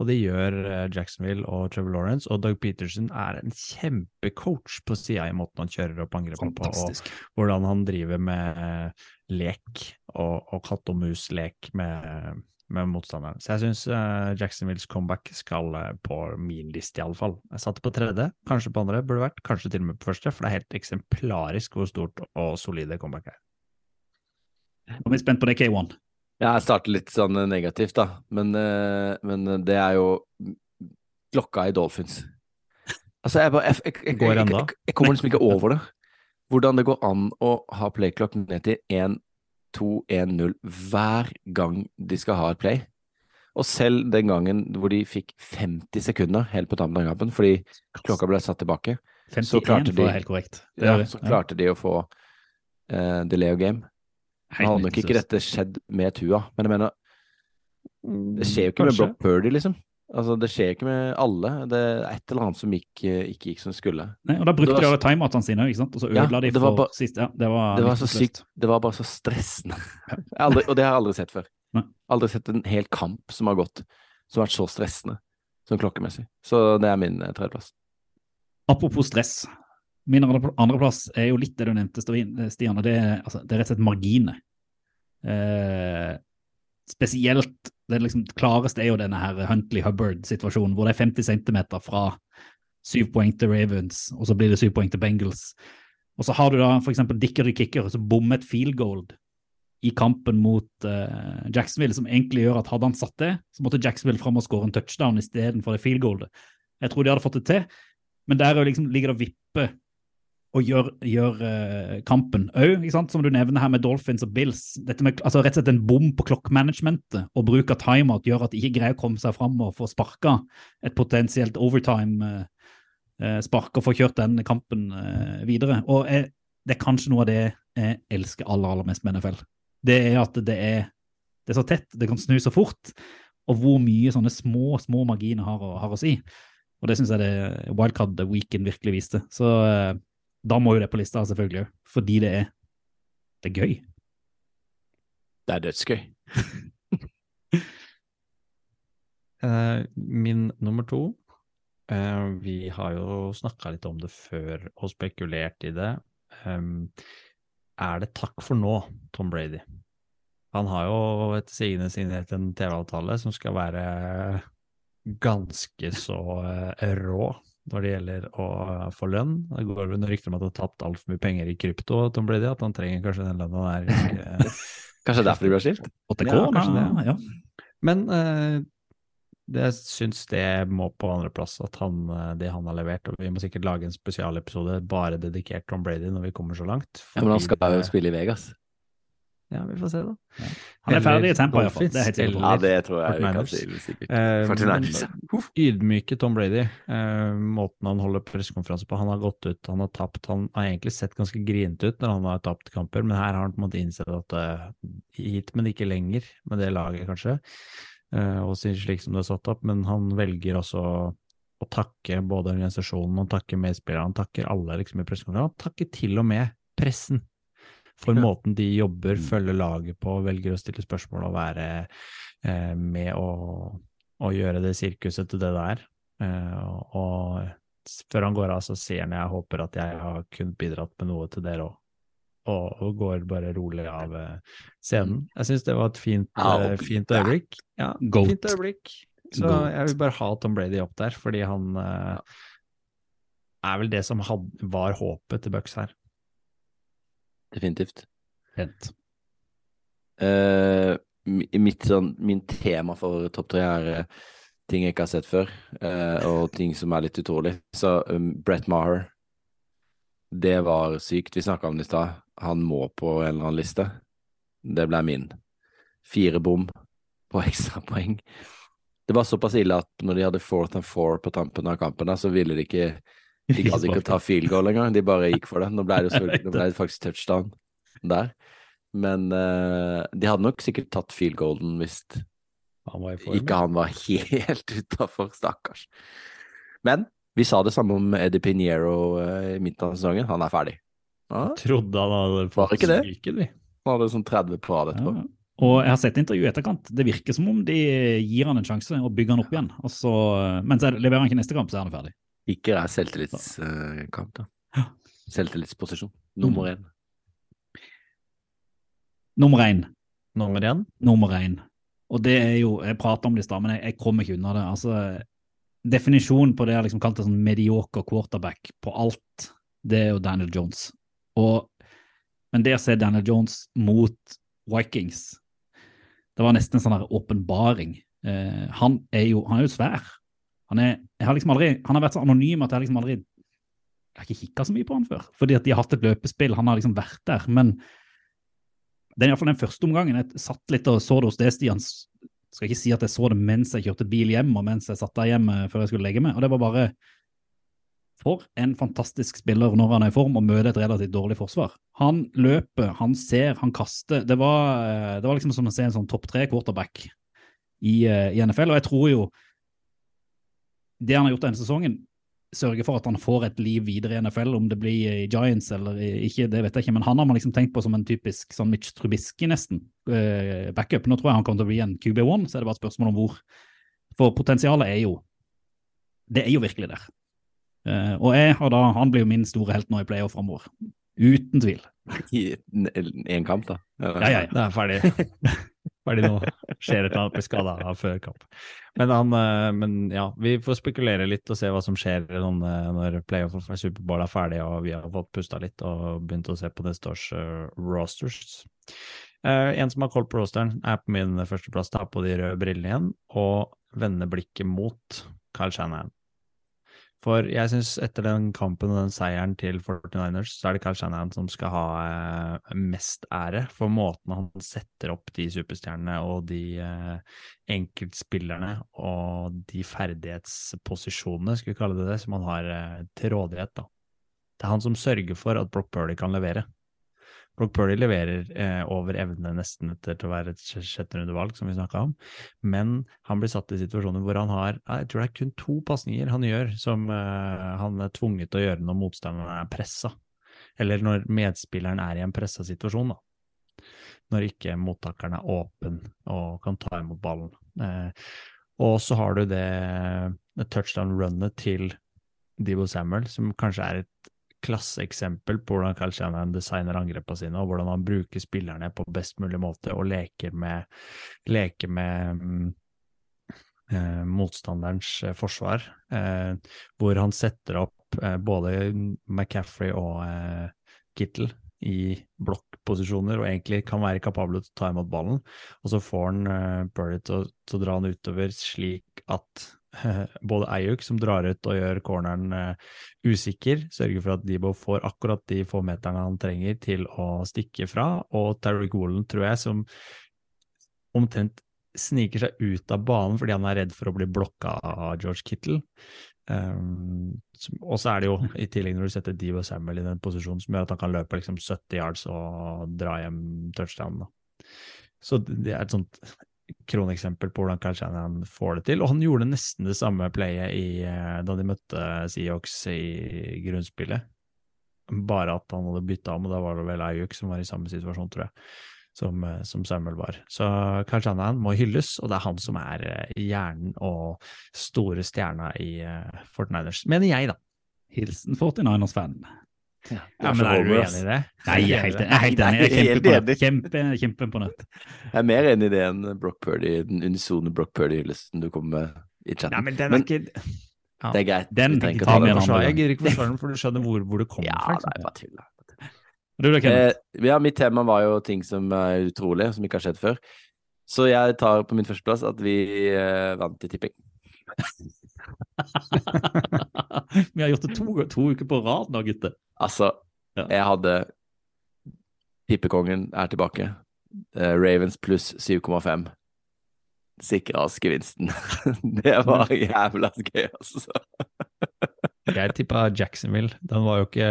Og det gjør eh, Jacksonville og Trevor Lawrence, og Doug Peterson er en kjempecoach på sida i måten han kjører opp angrepet på, og hvordan han driver med eh, lek og, og katt og mus-lek med, med motstanderen. Så jeg syns Jacksonvilles comeback skal uh, på min liste, iallfall. Jeg satte på tredje, kanskje på andre, burde vært, kanskje til og med på første, for det er helt eksemplarisk hvor stort og solide comeback er.
Nå er vi spent på det, K1.
Ja, jeg starter litt sånn negativt, da. Men, uh, men det er jo klokka i Dolphins. Altså, jeg, bare, jeg, jeg, jeg, jeg, jeg, jeg kommer liksom ikke over det. Hvordan det går an å ha playclock ned til 1, 2, 1, 0 hver gang de skal ha et play. Og selv den gangen hvor de fikk 50 sekunder helt på tampen av kampen fordi klokka ble satt tilbake,
51
Så klarte de-
helt korrekt. Det
ja, så klarte de å få uh, delay of game.
det
Nå hadde nok ikke dette skjedd med Tua, men jeg mener Det skjer jo ikke med
Kanskje.
Brock Purdy, liksom. Altså, det skjer ikke med alle. Det er et eller annet som ikke, ikke gikk som skulle.
Nei, og da brukte
var
de alle timeoutene sine, sant? og så
Ja,
ødela de for
bare-
sist. Ja, det var,
Det var så sykt. Det var bare så stressende. [LAUGHS] Aldri, og det har jeg aldri sett før.
Nei.
Aldri sett en hel kamp som har gått som har vært så stressende som klokkemessig. Så det er min eh, tredjeplass.
Apropos stress. Min andre- andreplass er jo litt det du nevnte, Stian. Stian, og det, altså, det er rett og slett marginer. Eh, spesielt det liksom klareste er jo denne her Huntley Hubbard-situasjonen, hvor det er 50 cm fra syv poeng til Ravens, og så blir det syv poeng til Bengals. Og så har du da eksempel Dickery Kicker, som bommet field goal i kampen mot uh, Jacksonville, som egentlig gjør at hadde han satt det, så måtte Jacksonville fram og skåre en touchdown istedenfor det field goalet. Jeg tror de hadde fått det til, men der er liksom, ligger det og vipper og gjør, gjør uh, kampen òg, som du nevner her med Dolphins og Bills. Dette med, altså Rett og slett en bom på klokkmanagementet og bruk av timeout gjør at de ikke greier å komme seg fram og få sparka et potensielt overtime-spark og få kjørt den kampen eh, videre. Og jeg, det er kanskje noe av det jeg elsker aller, aller mest med NFL. Det er at det er, det er så tett, det kan snu så fort, og hvor mye sånne små, små marginer har, har å si. Og det syns jeg det Wildcard Weekend virkelig viste. Så eh, da må jo det på lista, selvfølgelig fordi det er, det er gøy.
Det er dødsgøy.
uh, [LAUGHS] min nummer to uh, Vi har jo snakka litt om det før og spekulert i det. Um, er det takk for nå, Tom Brady? Han har jo etter sigende signert en TV-avtale som skal være ganske så uh, rå når det gjelder å få lønn. Det går vel noen rykter om at han har tapt altfor mye penger i krypto, Tom Brady, at han trenger kanskje den lønna der. ganske- [LAUGHS]
Kanskje derfor de ble skilt?
8K,
Ja, kanskje det.
Ja.
Men eh, det, jeg syns det må på andreplass, at han, eh, det han har levert. Og vi må sikkert lage en spesialepisode bare dedikert Tom Brady når vi kommer så langt.
Ja, men han skal jo spille i Vegas.
Ja, vi får se, da.
Han er ferdig i tempo, iallfall. Det er helt sikker
Ja, det tror jeg vi kan si sikkert.
Eh,
49ers, ja.
men Ydmyke Tom Brady. uh, måten han holder pressekonferanse på. Han har gått ut, han har tapt. Han har egentlig sett ganske grinete ut når han har tapt kamper, men her har han på en måte innsett at uh, hit, men ikke lenger med det laget, kanskje. Uh, og synes slik som det er satt opp, men han velger også å takke både organisasjonen, han takker medspillerne, han takker alle liksom i pressekonferansen. Han takker til og med pressen for
Ja.
måten de jobber,
Mm.
følger laget på, velger å stille spørsmål og være eh, med å, å gjøre det sirkuset til det det er. Eh, og, før han går av, så ser han jeg håper at jeg har kunnet bidratt med noe til dere òg. Og, og går bare rolig av eh, scenen. Jeg syns det var et fint,
ja,
eh, fint øyeblikk. Ja,
Goat.
fint øyeblikk. Så
Goat.
jeg vil bare ha Tom Brady opp der, fordi han eh, er vel det som had, var håpet til Bucks her.
Definitivt.
Helt.
Uh, mitt, sånn, min tema for topp tre er eh, ting jeg ikke har sett før, uh, og ting som er litt utrolig. Så um, Brett Maher, det var sykt. Vi snakka om det i stad. Han må på en eller annen liste. Det ble min. Fire bom på [LAUGHS] ekstrapoeng. Det var såpass ille at når de hadde fourth and four på tampen av kampen, så ville de ikke De gadd ikke å ta field goal engang, de bare gikk for det. Nå ble det, [LAUGHS] selvfølgelig- nå ble det faktisk touchdown der. Men uh, de hadde nok sikkert tatt field golden hvis ikke han var [LAUGHS] helt utafor, stakkars. Men vi sa det samme om Eddie Piniero uh, i midten av sesongen. Han er ferdig. Ja,
Trodde han hadde fått
ikke det?
sparken, vi.
han hadde sånn 30 på rad etterpå.
Ja. Og jeg har sett intervju i etterkant. Det virker som om de gir han en sjanse og bygger han opp igjen. Så, men så er leverer han ikke neste kamp, så er han ferdig.
Ikke er selvtillitskamp, da. Selvtillitsposisjon. Nummer én.
Nummer én.
Nummer én.
Nummer én. Og det er jo Jeg prater om det i stad, men jeg, jeg kommer ikke unna det. Altså, definisjonen på det jeg har liksom kalt en sånn medioker quarterback på alt, det er jo Daniel Jones. Og, men det å se Daniel Jones mot Vikings, det var nesten en sånn åpenbaring. Eh, han, er jo, han er jo svær. Han, er, har liksom aldri, han har vært så anonym at jeg har liksom aldri Jeg har ikke kikka så mye på han før. Fordi at de har hatt et løpespill, han har liksom vært der. Men det er iallfall den første omgangen. Jeg satt litt og så det hos det, Stian. Skal ikke si at jeg så det mens jeg kjørte bil hjem, og mens jeg satt der hjemme før jeg skulle legge meg. Og det var bare For en fantastisk spiller når han er i form og møter et relativt dårlig forsvar. Han løper, han ser, han kaster. Det var, eh, det var liksom som å se en sånn topp tre-quarterback i, eh, i NFL. Og jeg tror jo det han har gjort denne sesongen, sørger for at han får et liv videre i NFL, om det blir i Giants eller ikke, det vet jeg ikke, men han har man liksom tenkt på som en typisk sånn Mitch Trubisky nesten, eh, backup. Nå tror jeg han kommer til å bli en QB1, så er det bare et spørsmål om hvor. For potensialet er jo, det er jo virkelig der. Eh, og jeg har da, han blir jo min store helt nå i playoff framover. Uten tvil.
I én kamp, da.
Ja, ja, ja.
Det er ferdig. [LAUGHS] ferdig nå. Skjer et eller annet, blir skada før kamp. Men, han, eh, men ja, vi får spekulere litt og se hva som skjer sånn, når playoff og Superbowl er ferdig og vi har fått pusta litt og begynt å se på neste års uh, rosters. Uh, en som har koll på rosteren, er på min førsteplass, tar på de røde brillene igjen og vender blikket mot Kyle Shanahan. For jeg syns etter den kampen og den seieren til 49ers, så er det Carl Shanahan som skal ha eh, mest ære for måten han setter opp de superstjernene og de eh, enkeltspillerne og de ferdighetsposisjonene, skal vi kalle det det, som han har eh, til rådighet. da. Det er han som sørger for at Brock Burley kan levere. Brock Purdy leverer eh, over evne nesten etter til å være et sj- sjetterundevalg, som vi snakka om, men han blir satt i situasjoner hvor han har Jeg tror det er kun to pasninger han gjør som eh, han er tvunget til å gjøre når motstanderen er pressa, eller når medspilleren er i en pressa situasjon. da når ikke mottakeren er åpen og kan ta imot ballen. Eh, og så har du det, det touchdown-runnet til Debo Samuel, som kanskje er et klasseeksempel på hvordan Kyle Shanahan designer angrepene sine, og hvordan han bruker spillerne på best mulig måte og leker med, leker med mm, eh, motstanderens eh, forsvar, eh, hvor han setter opp eh, både McCaffrey og eh, Kittle i blokkposisjoner og egentlig kan være kapabel til å ta imot ballen. Og så får han eh, Burry til, å- dra han utover slik at [LAUGHS] både Ayuk, som drar ut og gjør corneren eh, usikker, sørger for at Debo får akkurat de få meterne han trenger til å stikke fra, og Terry Golan, tror jeg, som omtrent sniker seg ut av banen fordi han er redd for å bli blokka av George Kittle. Um, og så er det jo i tillegg når du setter Debo Samuel i den posisjonen som gjør at han kan løpe liksom 70 yards og dra hjem touchdown. Da. Så det er et sånt kroneksempel på hvordan Kyle Shanahan får det til. Og han gjorde nesten det samme playet i, eh, da de møtte Seahawks i grunnspillet. Bare at han hadde bytta om, og da var det vel Ayuk som var i samme situasjon, tror jeg, som, eh, som Samuel var. Så Kyle Shanahan må hylles, og det er han som er eh, hjernen og store stjerna i Fortniners. Mener jeg, da.
Hilsen 49ers-fan.
Ja, men er du enig i det?
Nei, jeg er helt, jeg er helt enig. Jeg er kjempeimponert.
enig.
Kjempe, kjempeimponert.
Jeg er mer enig i det enn Brock Purdy, den unisone Brock Purdy-hyllesten du kom med i chatten.
Nei, men den
Men-
er ikke ja.
Det er greit.
Den
trenger
ta
den,
med en
forsvar.
andre
Jeg gidder ikke forsvare den, for du skjønner hvor, hvor det kommer
Ja,
fra.
nei,
ikke sant?
bare tull. da.
Du?
Eh, ja, mitt tema var jo ting som er utrolig, som ikke har skjedd før. Så jeg tar på min førsteplass at vi eh, vant i tipping. [LAUGHS]
Vi har gjort det to, to uker på rad nå, gutter.
Altså,
Ja.
jeg hadde Tippekongen er tilbake. Uh, Ravens pluss 7,5. Sikra oss gevinsten. [LAUGHS] det var jævla gøy, altså.
Jeg tippa Jacksonville. Den var jo ikke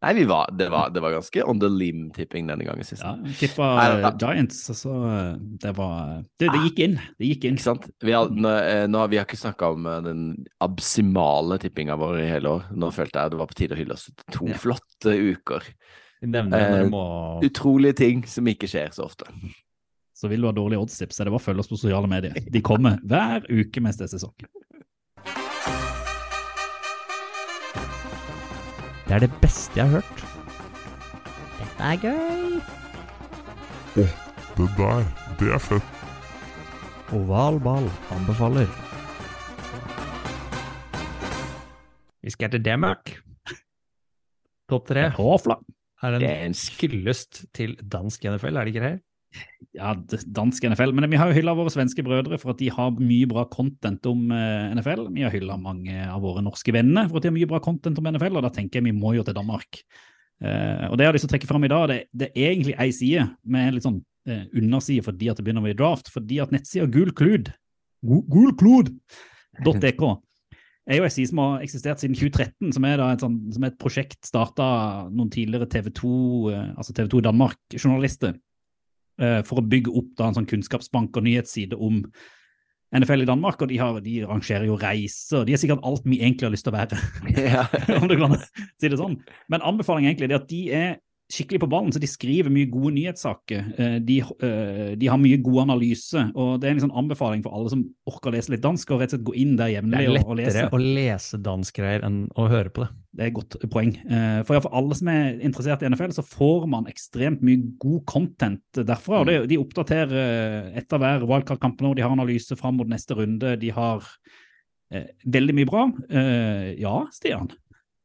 Nei, vi var, det, var, det var ganske on the limb-tipping denne gangen sist.
Ja, tippa eh, Giants, så eh, det var Det, det gikk inn. Det gikk inn.
Ikke sant? Vi har, nå, eh, nå, har vi har ikke snakka om eh, den absimale tippinga vår i hele år. Nå følte jeg det var på tide å hylle oss to
Ja.
flotte uker.
Nevner må
Utrolige ting som ikke skjer så ofte.
Så vil du ha dårlige oddstips, så det bare å følge oss på sosiale medier. De kommer hver uke mens det er sesong.
Det er det beste jeg har hørt.
Dette er gøy.
Det der, det er fett.
Oval ball anbefaler. Vi skal til Danmark. Topp tre er
Det er en
skryllest til dansk NFL, er det ikke det?
Ja, dansk NFL. Men vi har jo hylla våre svenske brødre for at de har mye bra content om eh, NFL. Vi har hylla mange av våre norske venner for at de har mye bra content om NFL, og da tenker jeg vi må jo til Danmark. Eh, og det jeg har lyst til å trekke fram i dag, det, det er egentlig ei side med litt sånn eh, underside fordi at det begynner bli draft, fordi at nettsida Gulklud, Gu- gulklud.dk, er jo en side som har eksistert siden 2013, som er, et, sånt, som er et prosjekt starta noen tidligere TV 2, eh, altså TV 2 Danmark-journalister for å bygge opp da en sånn kunnskapsbank og nyhetsside om NFL i Danmark, og de, har, de arrangerer jo reiser, de er sikkert alt vi egentlig har lyst til å være,
ja. [LAUGHS]
om du kan si det sånn. Men anbefalingen egentlig er at de er skikkelig på ballen, så de skriver mye gode nyhetssaker. Eh, De, eh, de har mye god analyse, og det er en sånn anbefaling for alle som orker å lese litt dansk, og rett og slett gå inn der
Det
jevnlig
er
og, og lese.
lettere å lese danskgreier enn å høre på det.
Det er et godt poeng. For, For for alle som er interessert i NFL, så får man ekstremt mye god content derfra. og det, De oppdaterer eh, etter hver wildcard-kamp nå, de har analyse fram mot neste runde. De har eh, veldig mye bra. Eh, ja, Stian?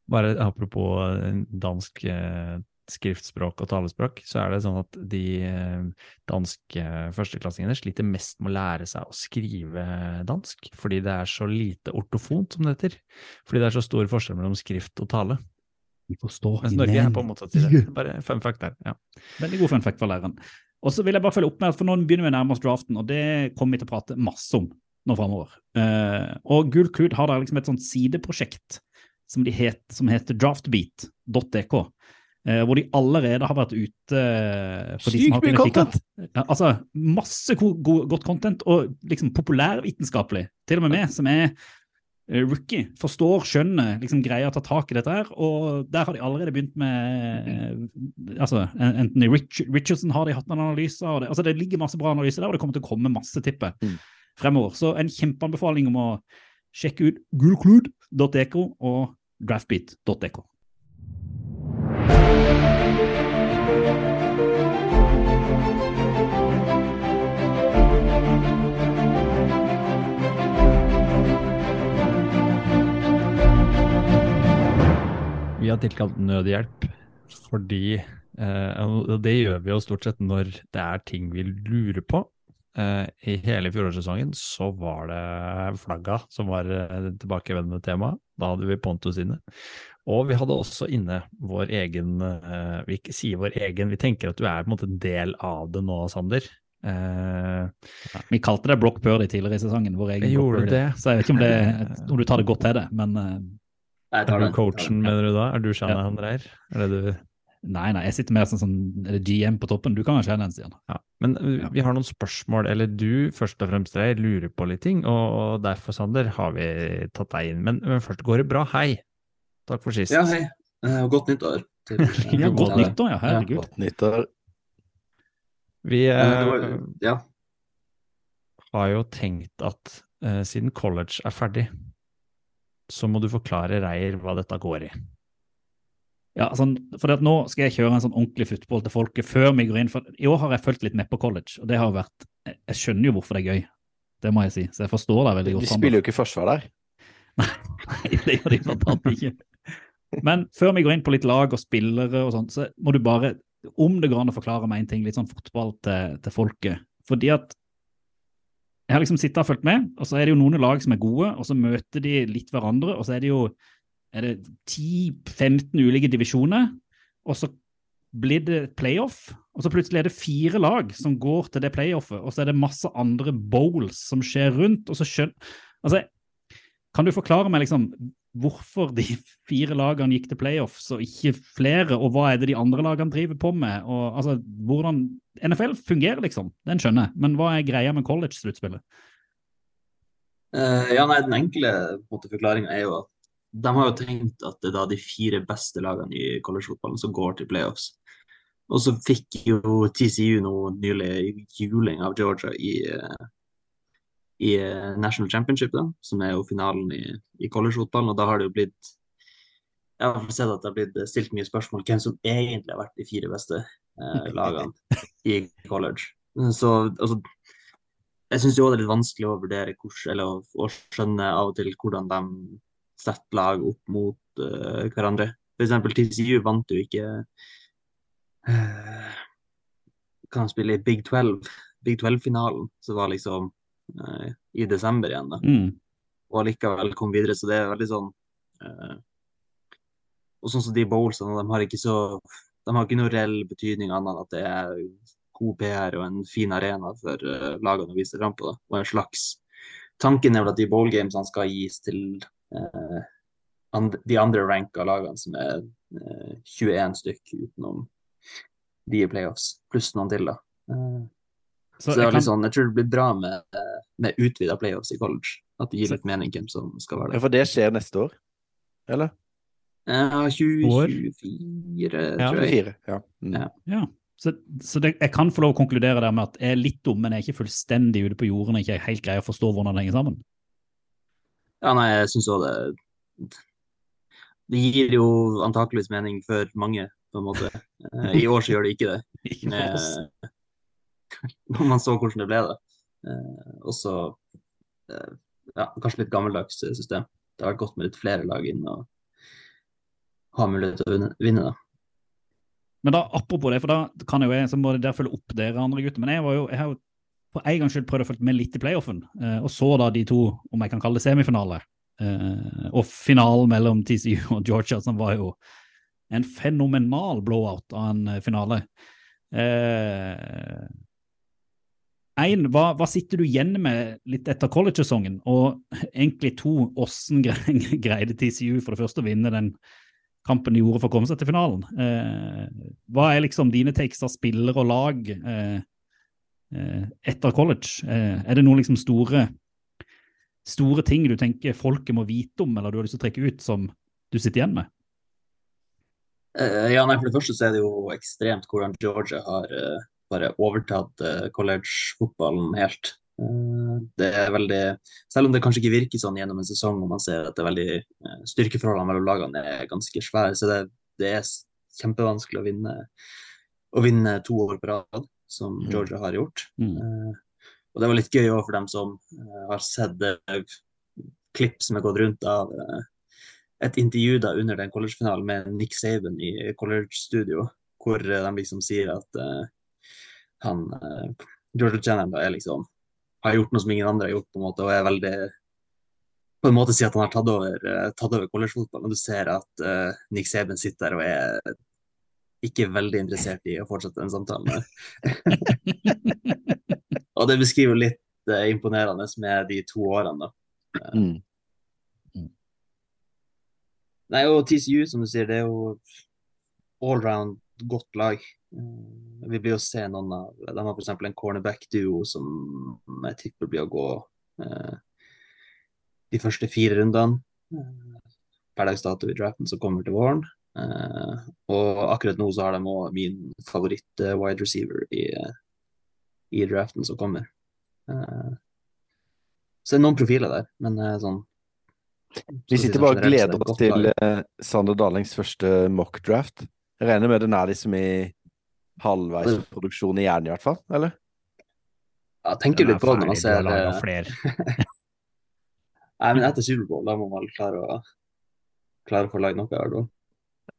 Bare apropos eh, dansk eh, skriftspråk og talespråk, så er det sånn at de eh, danske førsteklassingene sliter mest med å lære seg å skrive dansk, fordi det er så lite ortofont, som det heter. Fordi det er så stor forskjell mellom skrift og tale.
Vi forstår
Mens Norge er på motsatt side. Bare fun fact der. Ja.
Veldig god fun fact for læreren. Og så vil jeg bare følge opp med at for nå begynner vi å nærme oss draften, og det kommer vi til å prate masse om nå framover. Eh, og Gul Klud har da liksom et sånt sideprosjekt som, het, som heter draftbeat.dk. Eh, hvor de allerede har vært ute eh, for de
Sykt
som har
mye content!
Ja, altså, masse go go godt content, og liksom populærvitenskapelig. Til og med meg, som er eh, rookie, forstår, skjønner, liksom greier å ta tak i dette her. Og der har de allerede begynt med altså, Anthony Rich Richardson har de hatt noen analyser, og det, altså, det ligger masse bra analyser der, og det kommer til å komme masse, tipper
Mm.
fremover. Så en kjempeanbefaling om å sjekke ut gulklud.dk og draftbeat.dk.
Vi har tilkalt nødhjelp fordi eh, Og det gjør vi jo stort sett når det er ting vi lurer på. Eh, I hele fjorårssesongen så var det flagga som var eh, tilbakevendende tema. Da hadde vi Pontus inne. Og vi hadde også inne vår egen eh, Vi sier vår egen, vi tenker at du er på en måte en del av det nå, Sander. Eh,
Vi kalte det Brock Purdy tidligere i sesongen. Vår egen
gjorde det.
Så jeg vet ikke om, det, om du tar det godt til det, men eh,
er du coachen, mener du da? Er du Shanahan Dreyer? Er det du
nei, nei, jeg sitter mer som sånn sånn GM på toppen. Du kan være den, Stian.
Ja, men uh, vi har noen spørsmål, eller du først og fremst Reir, lurer på litt ting, og, og derfor, Sander, har vi tatt deg inn. Men, men først går det bra. Hei! Takk for sist.
Ja, hei. Eh, Og godt nyttår. til- [LAUGHS]
Ja, godt nyttår, ja. Herregud.
Godt nyttår.
Vi
Eh, det
eh,
ja.
har jo tenkt at eh, siden college er ferdig, så må du forklare Reier hva dette går i.
Ja, sånn, for at Nå skal jeg kjøre en sånn ordentlig football til folket før vi går inn. for I år har jeg fulgt litt med på college, og det har vært Jeg jeg skjønner jo hvorfor det er gøy. Det må jeg si. Så jeg forstår deg veldig
De
godt.
spiller jo ikke forsvar der. [LAUGHS]
Nei, det gjør de blant annet ikke. Men før vi går inn på litt lag og spillere og sånt, så må du bare, om det går an å forklare meg en ting, litt sånn fotball til, til folket. Fordi at jeg har liksom sittet og fulgt med, og så er det jo noen lag som er gode, og så møter de litt hverandre, og så er det jo er det 10-15 ulike divisjoner, og så blir det playoff, og så plutselig er det fire lag som går til det playoffet, og så er det masse andre bowls som skjer rundt, og så skjønner Altså, kan du forklare meg liksom hvorfor de [LAUGHS] fire lagene gikk til playoffs og ikke flere, og hva er det de andre lagene driver på med? Og, altså, hvordan NFL fungerer, liksom, den skjønner jeg, men hva er greia med college-sluttspillet?
Uh, ja, nei, Den enkle forklaringa er jo at de har jo tenkt at det er da de fire beste lagene i collegefotballen som går til playoffs. Og så fikk jo TCU nå nylig juling av Georgia i, eh, i eh, National Championship, da, som er jo finalen i, i collegefotballen. Og da har det jo blitt Jeg har sett at det har blitt stilt mye spørsmål hvem som egentlig har vært de fire beste eh, [LAUGHS] lagene i college. Så altså, jeg syns det er litt vanskelig å vurdere hvordan, eller å, skjønne av og til hvordan de setter lag opp mot uh, hverandre. F.eks. TCU vant jo ikke uh, Kan spille i Big 12, Big 12-finalen, som var liksom uh, i desember igjen. da.
Mm.
Og allikevel kom videre, så det er veldig sånn uh, Og sånn som de bowlsene, de har ikke så de har ikke noe reell betydning annet enn at det er god PR og en fin arena for uh, lagene å vise fram på. Da. Og en slags Tanken er vel at de bowlgamesene skal gis til uh, and, de andre ranka lagene, som er uh, 21 stykk utenom de i playoffs, pluss noen til, da. Så, så det er
kan...
litt sånn, jeg tror det blir bra med, med utvida playoffs i college. At det gir litt mening hvem som skal være
Ja. For det skjer neste år, eller?
Ja, 2024,
Ja,
tror jeg.
24. Ja. Mm.
Ja.
Ja, så, så det, jeg kan få lov å konkludere der med at jeg er litt dum, men jeg er ikke fullstendig ute på jorden og ikke helt greier å forstå hvordan det henger sammen.
Ja, nei, jeg syns òg det Det gir jo antakeligvis mening for mange, på en måte. [LAUGHS] Eh, I år så gjør det ikke det. Med, [LAUGHS] Når man så hvordan det ble, det. Eh, også eh, ja, kanskje litt gammeldags system. Det har vært godt med litt flere lag inn og ha mulighet til å vinne, da.
Men da, apropos det, for da kan jeg jo jeg, så må dere følge opp dere andre gutter. Men jeg var jo, jeg har jo for en gangs skyld prøvd å følge med litt i playoffen, eh, og så da de to, om jeg kan kalle det semifinale, eh, og finalen mellom TCU og Georgia, som var jo en fenomenal blowout av en eh, finale. Eh, en, hva, hva sitter du igjen med litt etter college-sesongen? Og egentlig to, hvordan gre [LAUGHS] greide TCU for det første å vinne den kampen de gjorde for å komme seg til finalen? Eh, hva er liksom dine takes av spillere og lag eh, eh, etter college? Eh, er det noen liksom store, store ting du tenker folket må vite om, eller du har lyst til å trekke ut som du sitter igjen med?
Eh, Ja, nei, For det første så er det jo ekstremt hvordan Georgia har eh, bare overtatt eh, college-fotballen helt. Eh, det er veldig, Selv om det kanskje ikke virker sånn gjennom en sesong, og man ser at det er veldig eh, styrkeforholdene mellom lagene er ganske svære, så det, det er kjempevanskelig å vinne, å vinne to år på rad, som
Mm.
Georgia har gjort.
Mm.
Og det var litt gøy også for dem som har sett klipp som er gått rundt av et intervju da under den collegefinalen med Nick Saban i college-studio, hvor de liksom sier at eh, han uh, George Jenner er liksom har gjort noe som ingen andre har gjort, på en måte, og er veldig på en måte sier at han har tatt over, uh, tatt over collegefotballen. Og du ser at uh, Nick Saban sitter der og er ikke veldig interessert i å fortsette den samtalen. [LAUGHS] og det beskriver litt uh, imponerende med de to årene, da.
Mm.
Nei, og TCU, som du sier, det er jo allround godt lag. Eh, Vi blir jo se noen av De har f.eks. en cornerback-duo som jeg tipper blir å gå eh, de første fire rundene. Eh, per dags dato i draften som kommer til våren. Eh, og akkurat nå så har de òg min favoritt-wide receiver i, i draften som kommer. Eh, så det er noen profiler der, men sånn
Vi sitter
sånn
bare og
er
gleder oss til Sander Darlings første mock-draft. Jeg regner med den er liksom i halvveis produksjon i hjernen, i hvert fall? Eller?
Ja, tenker litt på det når man
du
ser eh. [LAUGHS] Nei, men etter Superbowl, da må man klare å klare å få lagd noe. fall.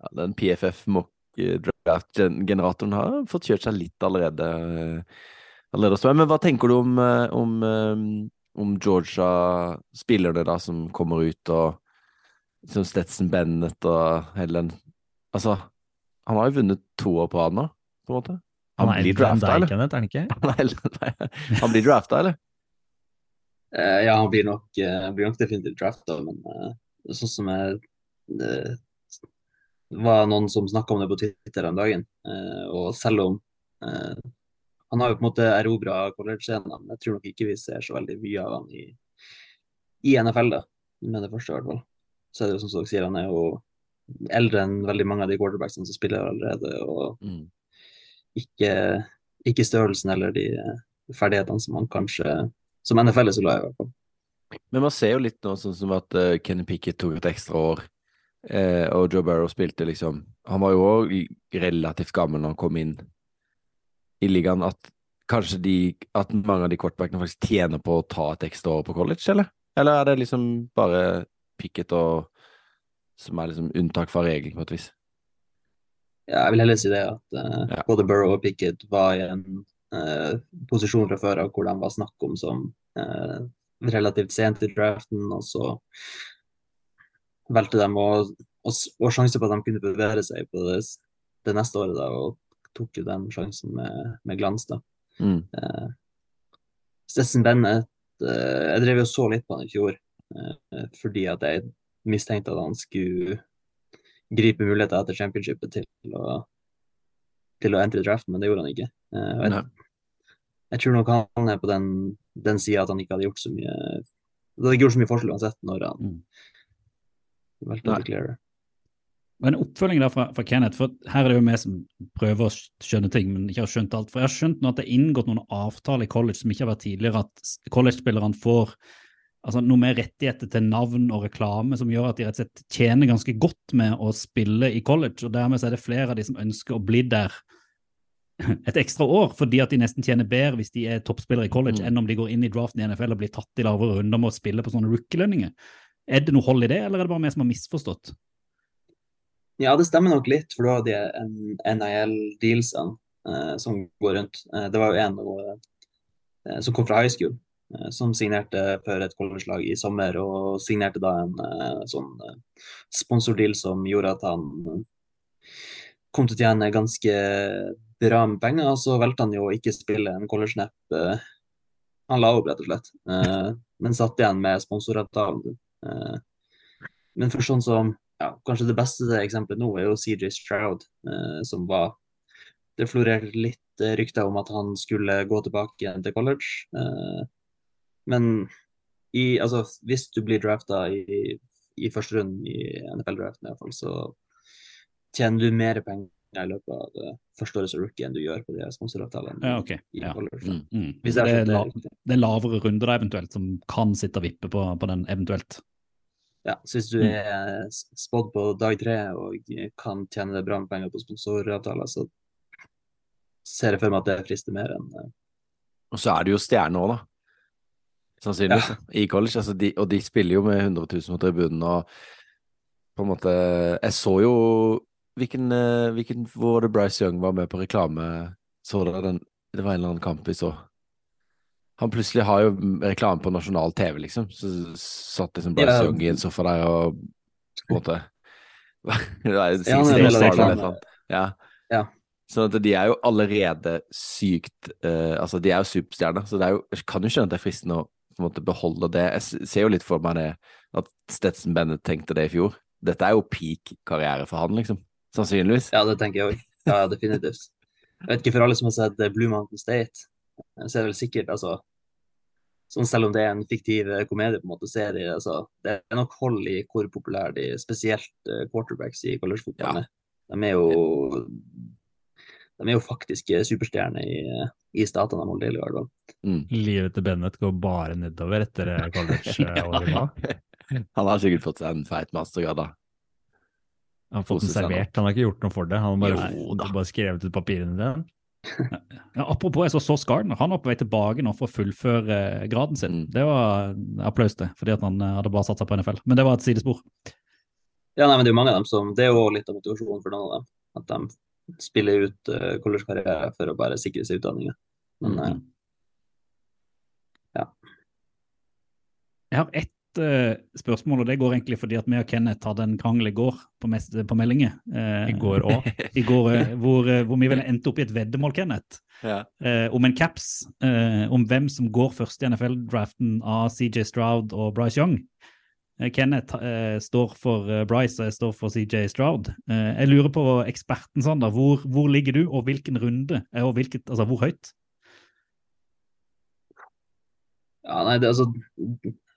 Ja, den PFF mock-draft-generatoren har fått kjørt seg litt allerede. eh, allerede. Men hva tenker du om, eh, om, eh, om Georgia-spillerne da som kommer ut, og som Stetson Bennett og hele den Altså, han har jo vunnet to år på rad nå, på en måte. Han,
Han
blir drafta, eller?
Kenneth, er han ikke? [LAUGHS]
Han, blir drafta, eller?
Uh, ja, han blir nok, uh, blir nok definitivt drafta, men uh, sånn som jeg Det var noen som snakka om det på Twitter om dagen, eh, og selv om Han har jo på en måte erobra college-scenen, men jeg tror nok ikke vi ser så veldig mye av han i, i NFL, da. Med det første, i hvert fall. Så er det jo som dere sier, han er jo eldre enn veldig mange av de quarterbacksene som spiller allerede, og
Mm.
Ikke, ikke størrelsen eller de eh, ferdighetene som han kanskje Som NFL er så glad i, hvert fall.
Men man ser jo litt nå sånn som at uh, Kenny Pickett tok et ekstra år, eh, og Joe Burrow spilte liksom Han var jo òg relativt gammel når han kom inn i ligaen, at kanskje de At mange av de quarterbackene faktisk tjener på å ta et ekstra år på college, eller? Eller er det liksom bare Pickett og som er liksom unntak fra regelen, på et vis?
Ja, jeg vil heller si det at uh,
Ja.
både Burrow og Pickett var i en uh, posisjon fra før av hvor de var snakk om som uh, relativt sent i draften, og så valgte de å og, sjanse på at de kunne bevege seg på det, det neste året, da, og tok jo den sjansen med, med glans. da.
Mm.
Stetson Bennett Jeg drev jo så litt på han i fjor fordi at jeg mistenkte at han skulle gripe muligheter etter championshipet til å, til å entre draften, men det gjorde han ikke. Eh, jeg, jeg tror nok han er på den, den sida at han ikke hadde gjort så mye Det hadde ikke gjort så mye forskjell uansett når han
Mm.
valgte å declare.
Og En oppfølging der fra, fra Kenneth, for her er det jo vi som prøver å skjønne ting, men ikke har skjønt alt. For jeg har skjønt nå at det er inngått noen avtaler i college som ikke har vært tidligere, at college-spillerne får altså noe mer rettigheter til navn og reklame som gjør at de rett og slett tjener ganske godt med å spille i college, og dermed så er det flere av de som ønsker å bli der [LAUGHS] et ekstra år, fordi at de nesten tjener bedre hvis de er toppspillere i college,
Mm.
enn om de går inn i draften i NFL og blir tatt i lavere runder med å spille på sånne rookie-lønninger. Er det noe hold i det, eller er det bare vi som har misforstått?
Ja, det stemmer nok litt, for du har de NIL-dealsene eh, som går rundt. Eh, det var jo en eh, som kom fra high school, som signerte for et college-lag i sommer, og signerte da en eh, sånn eh, sponsordeal som gjorde at han eh, kom til å tjene ganske bra med penger, og så valgte han jo å ikke spille en college-nepp Eh, han la opp, rett og slett, eh, men satt igjen med sponsoravtalen. Eh, men for sånn som ja, kanskje det beste eksempelet nå er jo CJ Stroud, eh, som var Det florerte litt eh, rykter om at han skulle gå tilbake til college. Men i, altså, hvis du blir drafta i, i første runde i NFL-draften, i fall, så tjener du mer penger i løpet av det første året som rookie enn du gjør på de sponsoravtalene
Ja,
okay.
Ja.
Mm.
Mm.
Hvis
det, er la,
det
det er lavere runder da eventuelt som kan sitte og vippe på, på den eventuelt.
Ja, så hvis du
Mm.
er spådd på dag tre og kan tjene deg bra med penger på sponsoravtaler, så ser jeg for meg at det frister mer enn eh,
Og så er du jo stjerne òg, da. Sannsynligvis. ja. I college. Altså de, og de spiller jo med 100 000 på tribunen, og på en måte Jeg så jo hvilken, eh, hvilken Hvor var det Bryce Young var med på reklame? Så dere den Det var en eller annen kamp vi så. Han plutselig har jo reklame på nasjonal TV, liksom. Så satt liksom Bryce
Ja.
Young i en sofa der og på en måte [LAUGHS]
Ja,
annet. Ja.
Ja.
Sånn at de er jo allerede sykt uh, Altså, de er jo superstjerner, så det jo, kan jo skjønne at det er fristende å på en måte beholde det. Jeg ser jo litt for meg det at Stetson Bennett tenkte det i fjor. Dette er jo peak karriere for han, liksom. Sannsynligvis.
Ja, det tenker jeg òg. Ja, definitivt. Jeg vet ikke, for alle som har sett eh, Blue Mountain State, eh, så er det vel sikkert altså sånn Selv om det er en fiktiv eh, komedie, på en måte, så er det, altså, det er nok hold i hvor populære de spesielt quarterbacks i collegefotballen er. De er jo de er jo faktisk eh, superstjerner i, eh, i statene de holder til i, hvert fall.
Mm.
Livet til Bennett går bare nedover etter eh, college-året [LAUGHS] nå.
Han har sikkert fått seg en feit mastergrad, da.
Han har fått den servert, han har ikke gjort noe for det. Han har bare,
Jo
bare skrevet ut papirene dine.
Ja, apropos, jeg så Sauce Gardner. Han var på vei tilbake nå for å fullføre eh, graden sin.
Mm.
Det var applaus til, fordi at han eh, hadde bare satsa på NFL. Men det var et sidespor.
Ja, nei, men det er jo mange av dem som Det er jo litt av motivasjonen for noen av dem. At de spiller ut uh, collegekarriere for å bare sikre seg utdanninga. Men eh,
Jeg har ett eh, spørsmål, og det går egentlig fordi at vi og Kenneth hadde en krangel i går på, mest, på meldinger. Eh,
I går òg. [LAUGHS]
I går, eh, hvor, eh, hvor vi vel endte opp i et veddemål, Kenneth.
Ja.
eh, om en caps, eh, om hvem som går først i NFL-draften av CJ Stroud og Bryce Young. Eh, Kenneth eh, står for eh, Bryce, og jeg står for CJ Stroud. Eh, jeg lurer på eksperten, Sander. Hvor, hvor ligger du, og hvilken runde? eh, Og hvilket, altså, hvor høyt?
Ja, nei, det altså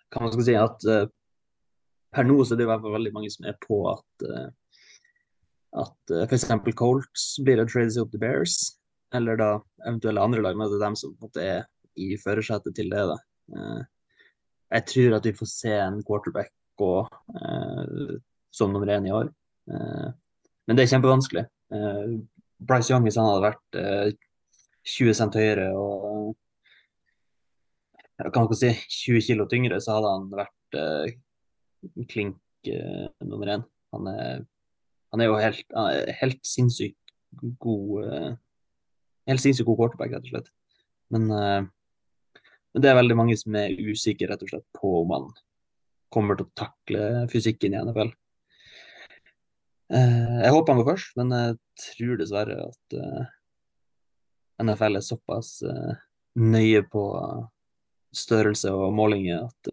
Kan man skal si at eh, per nå så er det i hvert fall veldig mange som er på at uh, at uh, f.eks. Colts blir å trade seg opp til Bears, eller da eventuelle andre lag, men det er dem som på en måte er i førersetet til det. da. Eh, jeg tror at vi får se en quarterback gå eh, som nummer én i år. Eh, men det er kjempevanskelig. Eh, Bryce Young, hvis han hadde vært eh, 20 cent høyere og jeg kan ikke si 20 kilo tyngre, så hadde han vært eh, klink eh, nummer én. Han er, han er jo helt, er helt sinnssykt god eh, Helt sinnssykt god quarterback, rett og slett. Men, eh, men det er veldig mange som er usikre rett og slett på om han kommer til å takle fysikken i NFL. Eh, jeg håper han går først, men jeg tror dessverre at eh, NFL er såpass eh, nøye på størrelse og målinger at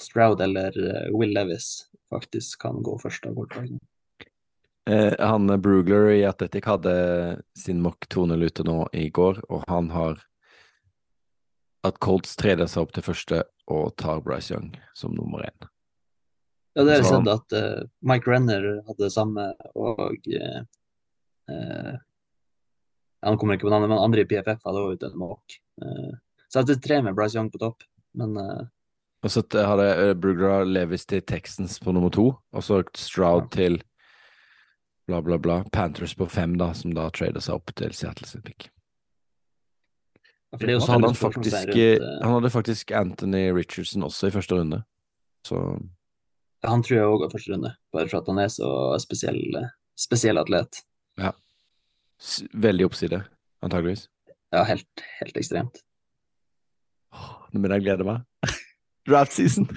Stroud eller Will Levis faktisk kan gå først av quarterbacken.
Eh, han Brugler i Atletic hadde sin mock 2-0 ute nå i går, og han har at Colts treder seg opp til første og tar Bryce Young som nummer én.
Ja, det har jeg
Så-
sett at uh, Mike Renner hadde det samme, og uh, Han kommer ikke på navnet, men andre i PFF hadde òg ute en. Eh, så jeg hadde tre med Bryce Young på topp, men
Og så hadde Brugler Levis til Texans på nummer to, og så Stroud til bla, bla, bla. Panthers på fem, da, som da trader seg opp til Seattle pick.
For det er jo
hadde han faktisk,
rundt, eh,
han hadde faktisk Anthony Richardson også i første runde. Så
Han tror jeg òg har første runde, bare for at han er så spesiell, eh, spesiell atlet.
s- veldig oppside, antageligvis.
Ja, helt, helt ekstremt.
Nå begynner jeg å glede meg. [LAUGHS] Draft season!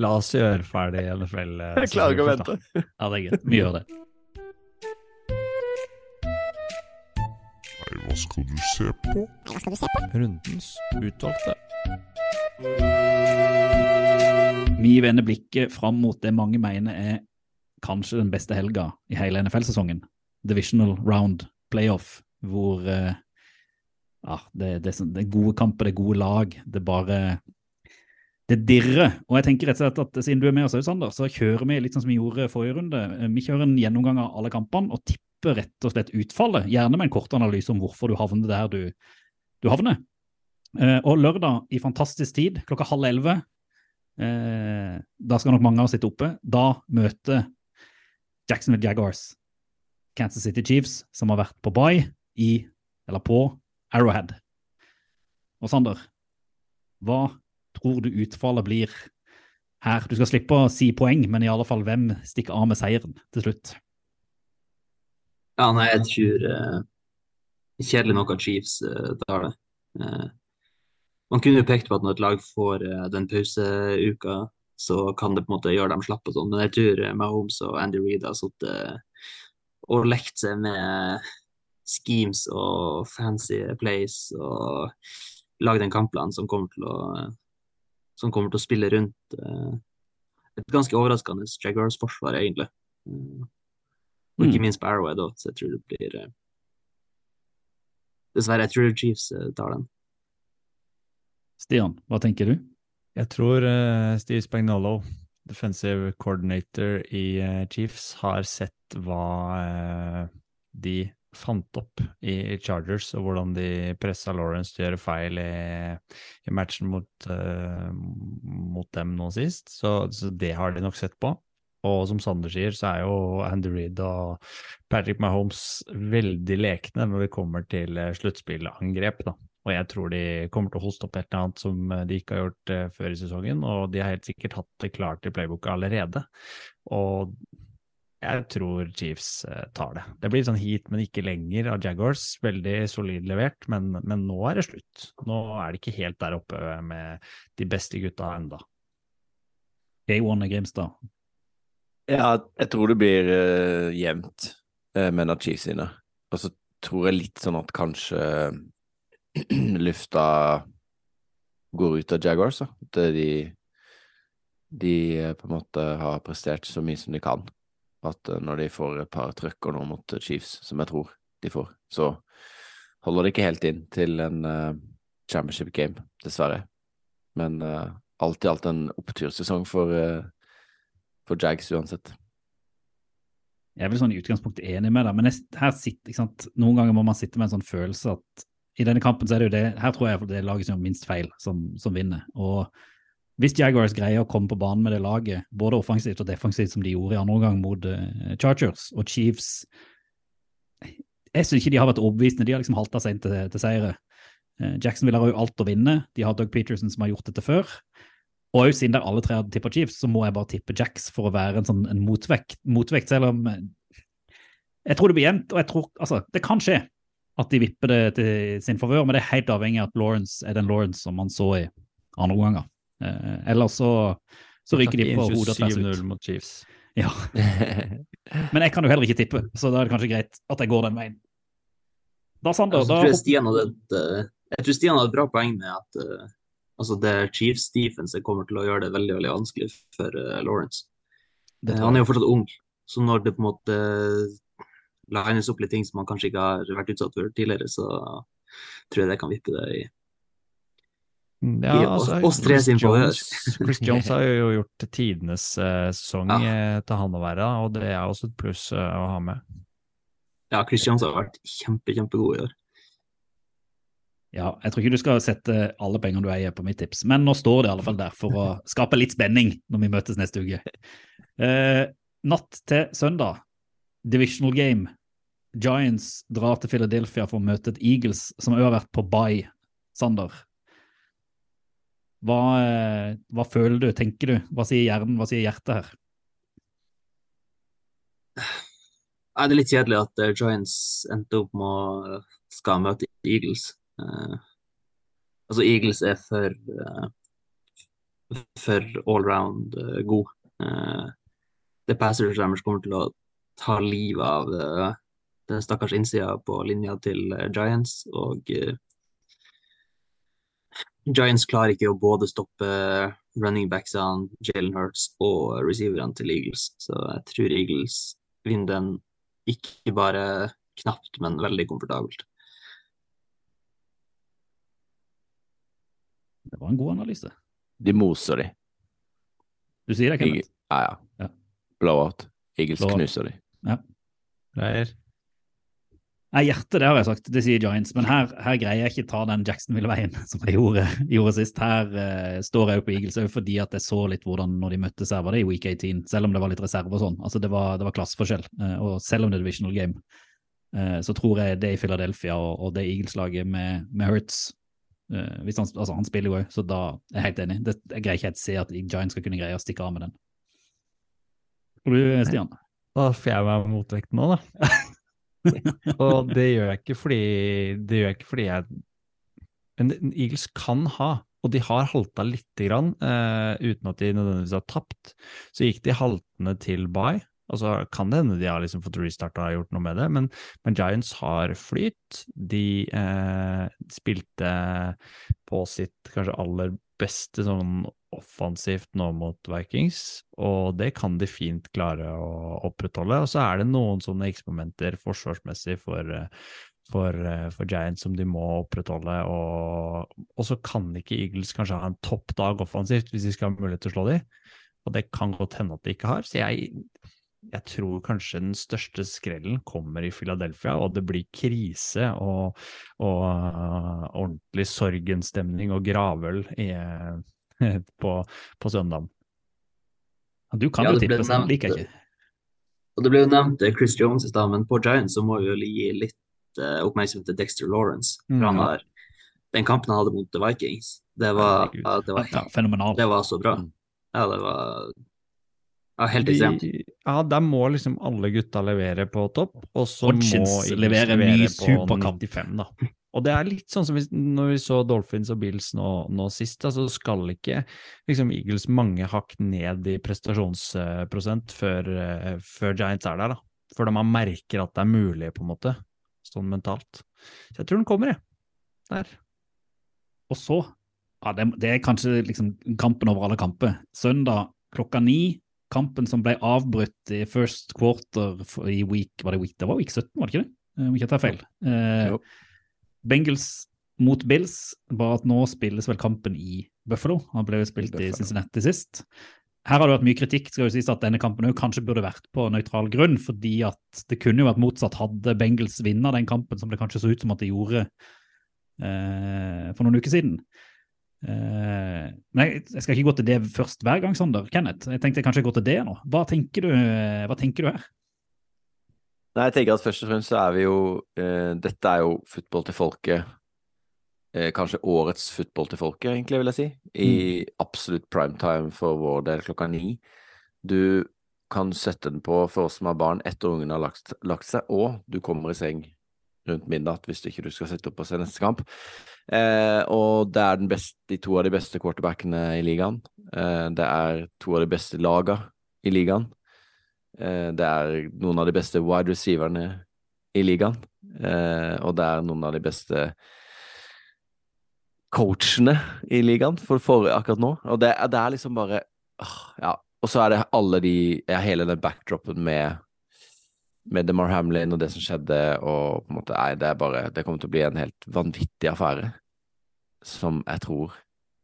La oss gjøre ferdig NFL. eh,
Jeg klarer ikke å vente.
Ja, det er greit. Vi gjør det.
Hva skal du se på?
Hva skal du se på?
Rundens utvalgte.
Vi vender blikket fram mot det mange mener er kanskje den beste helga i hele NFL-sesongen. Divisional round playoff, hvor eh, ja, det, det, det er gode kamper, det er gode lag. Det bare Det dirrer. Og jeg tenker rett og slett at siden du er med oss, Sander, så kjører vi litt sånn som vi gjorde forrige runde. Eh, Vi kjører en gjennomgang av alle kampene og tipper rett og slett utfallet. Gjerne med en kort analyse om hvorfor du havner der du, du havner. Eh, og lørdag i fantastisk tid, klokka halv elleve, Eh, da skal nok mange av oss sitte oppe. Da møter Jacksonville Jaguars Kansas City Chiefs, som har vært på bye i, eller på, Arrowhead. Og Sander, hva tror du utfallet blir her? Du skal slippe å si poeng, men i alle fall hvem stikker av med seieren til slutt?
Ja, nei, jeg tror eh, Kjedelig nok at Chiefs eh, tar det. Eh, man kunne jo pekt på at når et lag får den pauseuka, så kan det på en måte gjøre dem slappe og sånn, men jeg tror Mahomes og Andy Reid har sittet og lekt seg med schemes og fancy plays og lagd en kampplan som kommer til å som kommer til å spille rundt et ganske overraskende Jaguars-forsvar, egentlig. Og ikke
Mm.
minst på Arrowhead òg, så jeg tror det blir eh, Dessverre, jeg tror Chiefs eh, tar den.
Stian, hva tenker du?
Jeg tror uh, Steve Spagnolo, defensive coordinator i uh, Chiefs, har sett hva uh, de fant opp i Chargers, og hvordan de pressa Lawrence til å gjøre feil i, i matchen mot, mot dem nå sist. Så, så det har de nok sett på. Og som Sander sier, så er jo Andy Reid og Patrick Mahomes veldig lekne når vi kommer til eh, sluttspillangrep. Og jeg tror de kommer til å hoste opp et eller annet som eh, de ikke har gjort eh, før i sesongen, og de har helt sikkert hatt det klart i playbooket allerede. Og jeg tror Chiefs tar det. Det blir sånn heat, men ikke lenger av Jaguars. Veldig solid levert, men, men nå er det slutt. Nå er det ikke helt der oppe med de beste gutta enda.
K1 er Grimstad.
Ja, jeg tror det blir uh, jevnt uh, med Nachis sine. Og så tror jeg litt sånn at kanskje [CLEARS THROAT] lufta går ut av Jaguars. At de de eh, på en måte har prestert så mye som de kan. At eh, når de får et par trøkker nå mot eh, Chiefs, som jeg tror de får, så holder det ikke helt inn til en uh, championship game, dessverre. Men uh, alt i alt en opptursesong for, eh, for Jags uansett.
Jeg er vel sånn i utgangspunktet enig med deg, men jeg, her sitter, ikke sant? noen ganger må man sitte med en sånn følelse at i denne kampen så er det jo det Her tror jeg det er laget som gjør minst feil, som, som vinner. Og hvis Jaguars greier å komme på banen med det laget, både offensivt og defensivt som de gjorde i andre omgang mot uh, Chargers og Chiefs Jeg syns ikke de har vært overbevisende. De har liksom halta seg inn til, til seire. Eh, Jacksonville har jo alt å vinne. De har Doug Peterson som har gjort dette før. Og også siden der alle tre hadde tippa Chiefs, så må jeg bare tippe Jacks for å være en sånn en motvekt, motvekt, selv om eh, Jeg tror det blir jevnt, og jeg tror Altså, det kan skje at de vipper det til sin favør, men det er helt avhengig av at Lawrence er den Lawrence som man så i andre omganger. Eh, ellers så, så ryker de på hodet og tvers ut.
7-0 mot Chiefs.
Ja. [LAUGHS] Men jeg kan jo heller ikke tippe, så da er det kanskje greit at jeg går den veien. Da, Sander,
Altså,
da
jeg, eh, jeg tror Stian hadde et bra poeng med at eh, altså det Chiefs defense kommer til å gjøre det veldig veldig vanskelig for uh, Lawrence.
det
Eh, han er jo fortsatt ung, så når det på en måte lines opp litt ting som han kanskje ikke har vært utsatt for tidligere, så tror jeg det kan vippe det i
Ja, altså,
oss- oss tre sin favør.
Chris [LAUGHS] Jones har jo gjort tidenes uh, sesong
Ja.
eh, til han å være, og det er også et pluss uh, å ha med.
Ja, Chris Jones har vært kjempe, kjempegod i år.
Ja, jeg tror ikke du skal sette alle pengene du eier på mitt tips, men nå står det i alle fall der for å skape litt spenning når vi møtes neste uke. Eh, natt til søndag, divisional game. Giants drar til Philadelphia for å møte et Eagles som òg har vært på bye. Sander, hva, eh, hva føler du, tenker du? Hva sier hjernen, hva sier hjertet her?
Det er litt kjedelig at eh, Giants endte opp med å skal møte Eagles. Eh, altså, Eagles er for eh, for allround uh, god. Uh, det passer deres kommer til å ta livet av uh, den stakkars innsida på linja til uh, Giants, og Giants klarer ikke å både stoppe running backsene, Jalen Hurts og receiverne til Eagles, så jeg tror Eagles vinner den ikke bare knapt, men veldig komfortabelt.
Det var en god analyse.
De moser de.
Du sier det, Kenneth?
Ja, ja.
Ja.
Blowout. Eagles
Blowout.
knuser de.
Reier.
Nei, hjertet, det har jeg sagt, det sier Giants, men her, her greier jeg ikke ta den Jacksonville-veien [LAUGHS] som jeg gjorde, gjorde sist. Her uh, står jeg jo på Eagles òg fordi at jeg så litt hvordan når de møttes her, var det i week 18, selv om det var litt reserve og sånn. Altså det var, det var klasseforskjell. Uh, og selv om det er divisional game, eh, så tror jeg det i Philadelphia og, og det Eagles-laget med, med Hurts hvis han, altså han spiller jo òg, så da er jeg helt enig. Det, jeg greier ikke helt se at Giant skal kunne greie å stikke av med den. Og du, Stian?
Da får jeg meg motvekt nå, da. [LAUGHS] og det gjør jeg ikke fordi Det gjør jeg ikke fordi jeg Men Eagles kan ha, og de har halta lite grann, uh, uten at de nødvendigvis har tapt. Så gikk de haltende til bye. Altså, kan det hende de har liksom fått restarta og gjort noe med det, men, men Giants har flyt. De eh, spilte på sitt kanskje aller beste sånn offensivt nå mot Vikings, og det kan de fint klare å opprettholde. Og så er det noen sånne X-momenter forsvarsmessig for, for, for Giants som de må opprettholde, og, og så kan ikke Eagles kanskje ha en topp dag offensivt hvis de skal ha mulighet til å slå dem, og det kan godt hende at de ikke har. Så jeg, jeg tror kanskje den største skrellen kommer i Philadelphia, og det blir krise og, og uh, ordentlig sorgenstemning og gravøl i, [LAUGHS] på, på søndag.
Du kan
Ja,
jo tippe, men det liker jeg ikke.
Og det ble jo nevnt eh, Chris Jones i stad, men på Giants så må vi jo gi litt uh, oppmerksomhet til Dexter Lawrence.
Mm,
han
ja.
har, den kampen han hadde mot The Vikings, det var, ja, det var,
Ja,
det var så bra.
Mm.
Ja, det var ja, helt.
De, ja, der må liksom alle gutta levere på topp, og så
Hodgins
må
leverer levere,
levere
ny superkamp.
95, da. Og det er litt sånn som vi, når vi så Dolphins og Bills nå, nå sist, da, så skal ikke liksom Eagles mange hakk ned i prestasjonsprosent før, eh, før Giants er der, da. Før man merker at det er mulig, på en måte, sånn mentalt. Så jeg tror den kommer, jeg. Der.
Og så, ja, det, det er kanskje liksom kampen over alle kamper. Søndag klokka ni. Kampen som ble avbrutt i first quarter i week Var det week, det var week 17, var det ikke det? Eh, Om ikke jeg tar feil. Eh, Bengals mot Bills, bare at nå spilles vel kampen i Buffalo. Han ble jo spilt i
i
Cincinnati sist. Her har det vært mye kritikk, skal jo sies at denne kampen kanskje burde vært på nøytral grunn, fordi at det kunne jo vært motsatt. Hadde Bengals vunnet den kampen, som det kanskje så ut som at de gjorde eh, for noen uker siden. Eh, men jeg, jeg skal ikke gå til det først hver gang, Sander. Kenneth, jeg tenkte jeg kanskje gå til det nå. Hva tenker du, hva tenker du her?
Nei, jeg tenker at først og fremst så er vi jo eh, Dette er jo football til folket. Eh, kanskje årets football til folket, egentlig, vil jeg si. I absolutt primetime for vår del klokka ni. Du kan sette den på for oss som har barn etter ungene har lagt, lagt seg, og du kommer i seng rundt midnatt hvis ikke du skal sette opp og se neste kamp. Eh, og det er beste, de to av de beste quarterbackene i ligaen. Eh, det er to av de beste laga i ligaen. Eh, det er noen av de beste wide receiverne i ligaen. Eh, og det er noen av de beste coachene i ligaen for, for akkurat nå. Og det, det er liksom bare åh, Ja. Og så er det alle de ja, Hele den backdropen med med DeMar Hamlin og det som skjedde, og på en måte Nei, det er bare Det kommer til å bli en helt vanvittig affære som jeg tror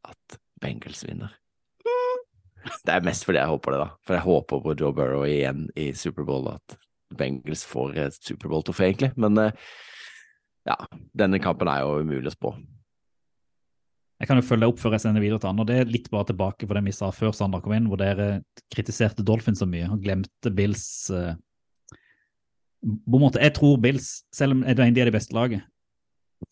at Bengals vinner. Det er mest fordi jeg håper det, da. For jeg håper på Joe Burrow igjen i Superbowl, at Bengals får et Superbowl-trofé, egentlig. Men eh, ja, denne kampen er jo umulig å spå.
Jeg kan jo følge opp før jeg sender videre til og det er litt bare tilbake på det vi sa før Sander kom inn, hvor dere kritiserte Dolphin så mye og glemte Bills eh, På en måte, Jeg tror Bills, selv om de er de beste laget,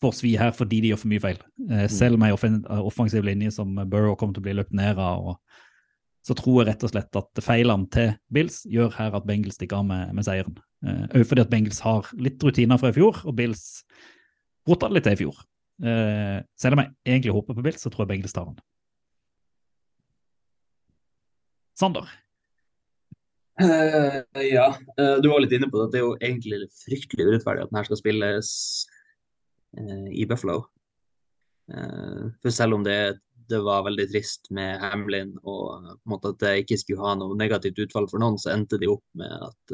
får svi her fordi de gjør for mye feil. Eh, selv med en offensiv linje som Burrow kommer til å bli løpt ned av. og så tror jeg rett og slett at feilene til Bills gjør her at Bengals stikker av med, med seieren. Òg fordi at Bengals har litt rutiner fra i fjor, og Bills rota det litt til i fjor. Eh, selv om jeg egentlig håper på Bills, så tror jeg Bengals tar den. Sander,
Eh, ja, uh, du var litt inne på det. Det er jo egentlig fryktelig urettferdig at den her skal spilles uh, i Buffalo. For selv om det, det var veldig trist med Hamlin og måte at det ikke skulle ha noe negativt utfall for noen, så endte de opp med at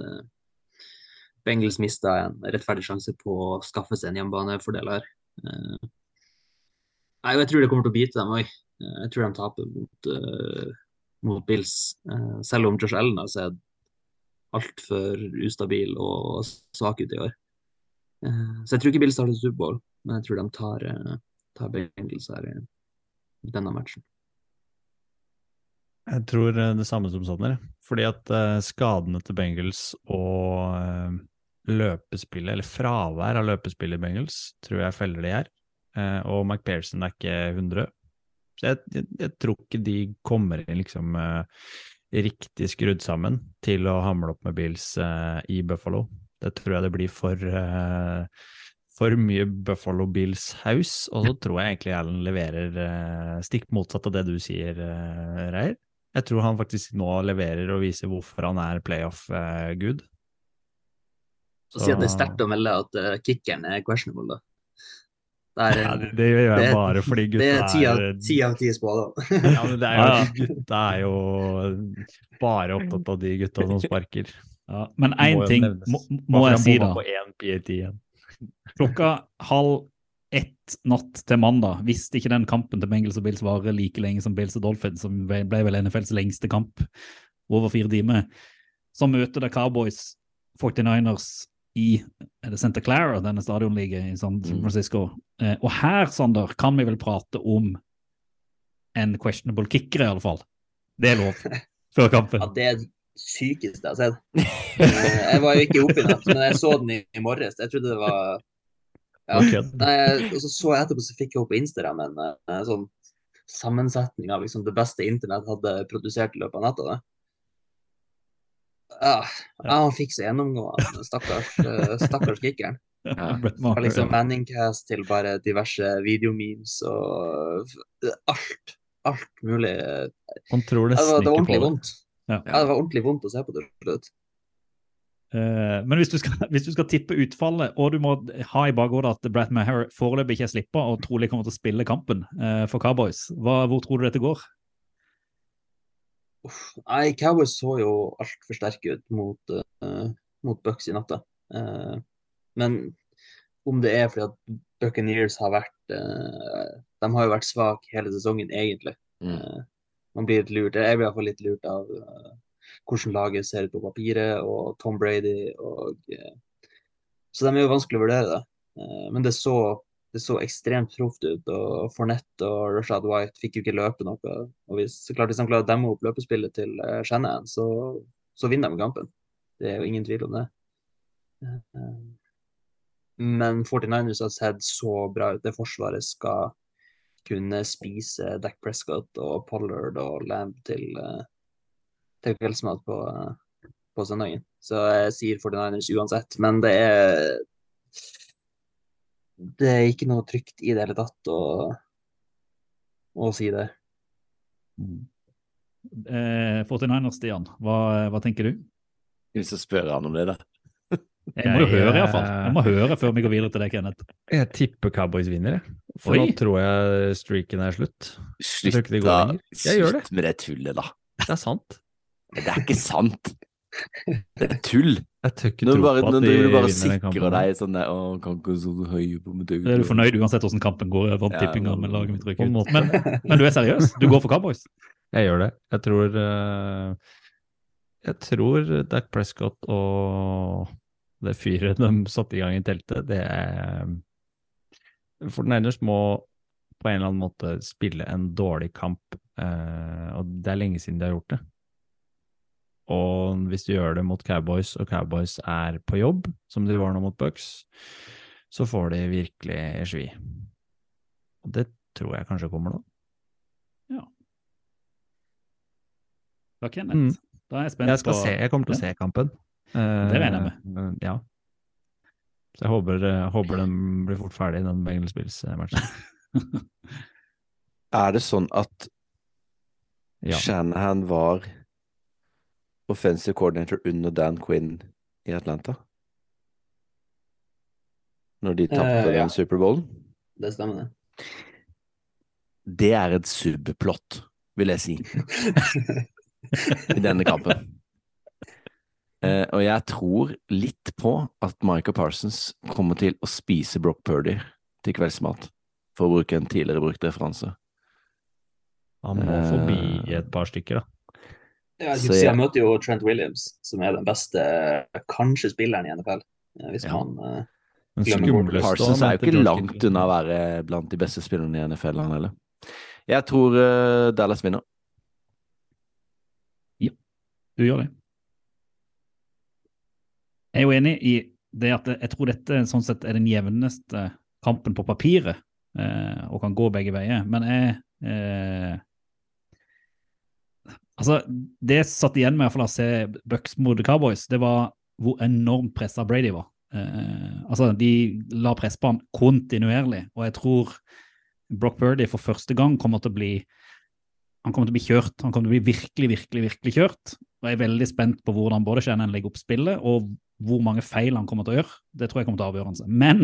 Bengals mista en rettferdig sjanse på å skaffe seg en hjemmebanefordel her. Nei, jeg tror det kommer til å bite dem òg. Jeg tror de taper mot, mot Bills. Selv om Josh Allen har sett altfor ustabil og svak ut i år. Eh, Så jeg tror ikke Bills starter Superbowl, men jeg tror de tar, eh, tar her i denne matchen.
Jeg tror eh, det samme som Sander. Fordi at eh, skadene til Bengals og eh, løpespillet, eller fravær av løpespillet i Bengals, tror jeg feller de her. Eh, og McPherson er ikke 100. Så jeg, jeg, jeg tror ikke de kommer inn liksom eh, riktig skrudd sammen til å hamle opp med Bills eh, i Buffalo. Det tror jeg det blir for eh, for mye Buffalo Bills House, og så tror jeg egentlig Allen leverer eh, stikk motsatt av det du sier, eh, Reier. Jeg tror han faktisk nå leverer og viser hvorfor han er playoff-good.
Så si at det er sterkt å melde at uh, kickeren er questionable, da. Det er,
Ja, det, det gjør jeg
det-
bare fordi
det
gutta er
ti av ti spådommer.
Ja, men det er jo,
Ja, ja.
gutta er jo bare opptatt av de gutta som sparker.
ja, men én ting må, må jeg si, da. Klokka halv ett natt til mandag, hvis ikke den kampen til Bengels og Bills varer like lenge som Bills og Dolphins, som ble ble vel NFLs lengste kamp, over fire timer, så møter det Cowboys 49ers i er det Santa Clara, denne stadionligaen i San
Mm.
Francisco. Eh, og her, Sander, kan vi vel prate om en questionable kicker, i alle fall. Det er lov. [LAUGHS] Før kampen.
Ja, det er det sykeste jeg har sett. Eh, Jeg var jo ikke oppe i natt, men jeg så den i, morges. Jeg trodde det var ja. Nei, og så så jeg etterpå, så fikk jeg opp på Instagram en en sånn sammensetning av liksom det beste internett hadde produsert i løpet av natta. Ja, ja, han fikk så gjennomgående, stakkars, eh, stakkars kickeren. [LAUGHS]
Ja.
Fra liksom. Manningcast til bare diverse videomemes og alt. Alt mulig.
Man tror
Ja, det, var, det var ordentlig vondt.
Ja.
Ja, det var ordentlig vondt å se på det til slutt.
Eh, men hvis du, skal, [LAUGHS] hvis du skal tippe utfallet, og du må ha i bakhodet at Brat Maher foreløpig ikke er slippa og trolig kommer til å spille kampen uh, for Cowboys, hva, hvor tror du dette går?
Uff, Nei, Cowboys så jo altfor sterke ut mot, uh, mot Bucks i natta. Eh, men om det er fordi at Buccaneers har vært uh, De har jo vært svake hele sesongen, egentlig.
Mm.
Uh, man blir litt lurt. Jeg blir iallfall litt lurt av uh, hvordan laget ser ut på papiret, og Tom Brady og Så de er jo vanskelig å vurdere, da. Eh, men det så, det så ekstremt proft ut, og Fournette og Rashad White fikk jo ikke løpe noe. Og hvis, klart, hvis de klarer å demme opp løpespillet til uh, Shanahan, så, så vinner de kampen. Det er jo ingen tvil om det. Eh, Men 49ers har sett så bra ut. Det forsvaret skal kunne spise Dak Prescott og Pollard og Lamb til, eh, til kveldsmat på, eh, på søndagen. Så jeg sier 49ers uansett. Men det er Det er ikke noe trygt i det hele tatt å, å si det.
Eh, 49ers, Stian, hva, hva tenker du?
Hvis jeg spør han om det, da.
Jeg må jo høre, iallfall.
eh,
Jeg må høre før vi går videre til deg, Kenneth.
Jeg tipper Cowboys vinner, jeg. For
Oi.
nå tror jeg streaken er slutt.
Slutt,
jeg
da.
Jeg gjør det.
Slutt med det tullet, da.
Det er sant.
Det er ikke sant. Det er tull.
Jeg tør ikke
Nå
tro
bare,
på at de
vinner du bare sikrer deg sånn der Å, kan ikke så høy på med
Er du fornøyd uansett hvordan kampen går? Jeg vant
Ja,
tippinga
men-
med laget mitt rykker ut. Men, men du er seriøs? Du går for Cowboys?
Jeg gjør det. Jeg tror uh, Jeg tror Dak Prescott og det fyret de satte i gang i teltet, det er For Niners må på en eller annen måte spille en dårlig kamp, eh, og det er lenge siden de har gjort det. Og hvis du gjør det mot Cowboys, og Cowboys er på jobb, som de var nå mot Bucks, så får de virkelig svi. Og det tror jeg kanskje kommer nå.
Da, Kenneth.
Mm.
Da er jeg spent
Jeg skal
på
se, jeg kommer til å se kampen.
Det regner jeg
med. Ja. Så jeg håper, jeg håper den blir fort ferdig, den Bengals Bills-matchen. [LAUGHS]
Er det sånn at
Ja.
Shanahan var offensive coordinator under Dan Quinn i Atlanta? Når de tapte
uh, ja.
den Superbowlen?
Det stemmer, det.
Det er et subplott, vil jeg si, [LAUGHS] i denne kampen. Eh, og jeg tror litt på at Michael Parsons kommer til å spise Brock Purdy til kveldsmat, for å bruke en tidligere brukt referanse.
Han må
Eh.
forbi et par stykker, da.
Ja, jeg,
Så jeg-
møter jo Trent Williams, som er den beste, kanskje spilleren i NFL. eh, Hvis
Ja.
man eh,
Men
Glemmer bort
Parsons er jo ikke langt unna å være blant de beste spillerne i NFL, han heller. Jeg tror eh, Dallas vinner.
Ja, Du gjør det. Jeg er jo enig i det at jeg tror dette sånn sett er den jevneste kampen på papiret, eh, og kan gå begge veier. Men jeg eh, Altså, det jeg satt igjen med i hvert fall å se Bucks mot Cowboys, det var hvor enormt pressa Brady var. Eh, altså, de la press på han kontinuerlig, og jeg tror Brock Birdie for første gang kommer til å bli han kommer til å bli kjørt. Han kommer til å bli virkelig, virkelig, virkelig kjørt. Og jeg er veldig spent på hvordan både Shannon legger opp spillet, og hvor mange feil han kommer til å gjøre. Det tror jeg kommer til å avgjøre seg. Men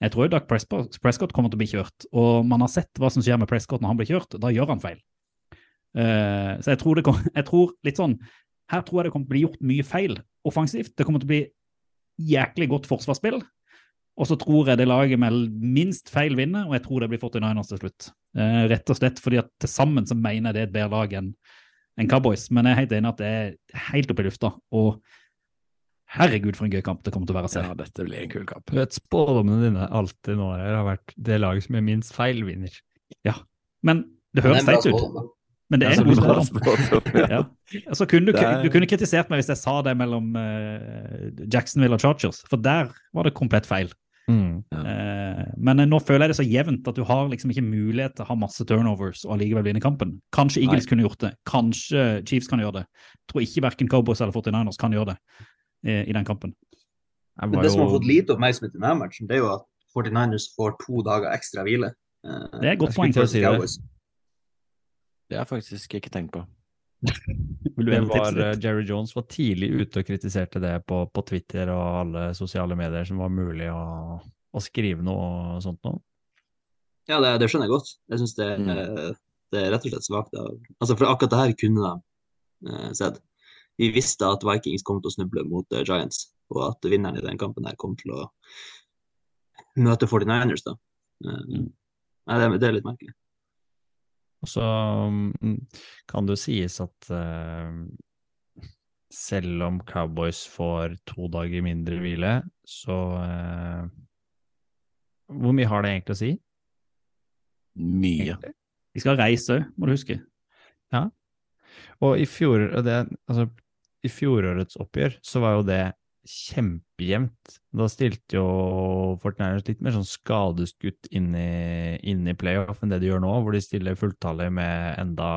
jeg tror jo Doug Prescott, kommer til å bli kjørt. Og man har sett hva som skjer med Prescott når han blir kjørt. Da gjør han feil. Uh, så jeg tror, kom, jeg tror litt sånn Her tror jeg det kommer til å bli gjort mye feil offensivt. Det kommer til å bli jæklig godt forsvarsspill. Og så tror jeg det laget med minst feil vinner, og jeg tror det blir 49ers til slutt. Uh, rett og slett fordi at til sammen så mener jeg det er et bedre lag enn en Cowboys. Men jeg er helt enig at det er helt oppe i lufta. Og herregud, for en gøy kamp det kommer til å være å se.
Ja, dette blir en kul kamp.
Du vet, spådommene dine alltid nå her har vært det laget som gjør minst feil, vinner.
Men det høres teit ut. Men det er en god spådom.
Ja.
Ja. Altså, kunne du, du kunne kritisert meg hvis jeg sa det mellom uh, Jacksonville og Chargers, for der var det komplett feil.
Mm.
Eh, men nå føler jeg det så jevnt at du har liksom ikke mulighet til å ha masse turnovers og allikevel vinne kampen. Kanskje Eagles kunne gjort det, kanskje Chiefs kan gjøre det. Jeg tror ikke verken Cowboys eller 49ers kan gjøre det i den kampen.
Jeg
Men
var
det som har fått lite oppmerksomhet i denne matchen, det er jo at 49ers får to dager ekstra hvile. Eh,
Det er et godt poeng.
til å si det.
Det har jeg faktisk ikke tenkt på. [LAUGHS]
Vil du
Det var, eh. Jerry Jones var tidlig ute og kritiserte det på, på Twitter og alle sosiale medier som var mulig å, å skrive noe og sånt noe.
Ja, det, det skjønner jeg godt. Jeg syns det,
Mm.
det er rett og slett svakt. Altså, for akkurat det her kunne de eh, sett. Vi visste at Vikings kom til å snuble mot uh, Giants, og at vinneren i den kampen her kom til å møte 49ers, da. Eh, Nei, det, det er litt merkelig.
Og så mm, kan det jo sies at uh, selv om Cowboys får to dager mindre hvile, så eh, Hvor mye har det egentlig å si?
Mye.
De skal reise òg, må du huske.
Ja, Og i, fjor, og det, altså, i fjorårets oppgjør så var jo det kjempejevnt. Da stilte jo Fortnite litt mer sånn skadeskutt inn i, inn i playoff enn det de gjør nå, hvor de stiller fulltallig med enda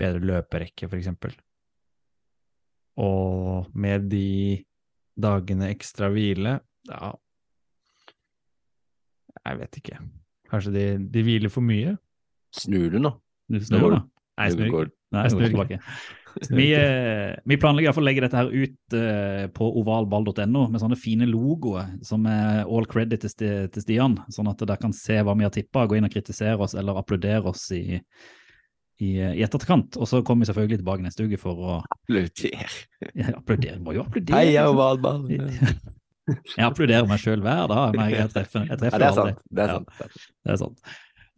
bedre løperekke, f.eks. Og med de dagene ekstra hvile, ja Jeg vet ikke. Kanskje de, de hviler for mye?
Snur du nå?
Du snur, da.
Nei, snur.
Nei,
snur
tilbake. [LAUGHS] Vi, eh, vi planlegger iallfall å legge dette her ut eh, på ovalball.no med sånne fine logoer som er all credit til, til Stian, sånn at dere kan se hva vi har tippa, gå inn og kritisere oss eller applaudere oss i, i, i etterkant. Og så kommer vi selvfølgelig tilbake neste uke for å
Applaudere.
ja, applaudere. Må jo applaudere.
Heia ovalball. [LAUGHS]
Jeg applauderer meg sjøl hver dag. Jeg treffer, jeg
Ja, det er sant. Det er
Ja.
sant.
Det er sant.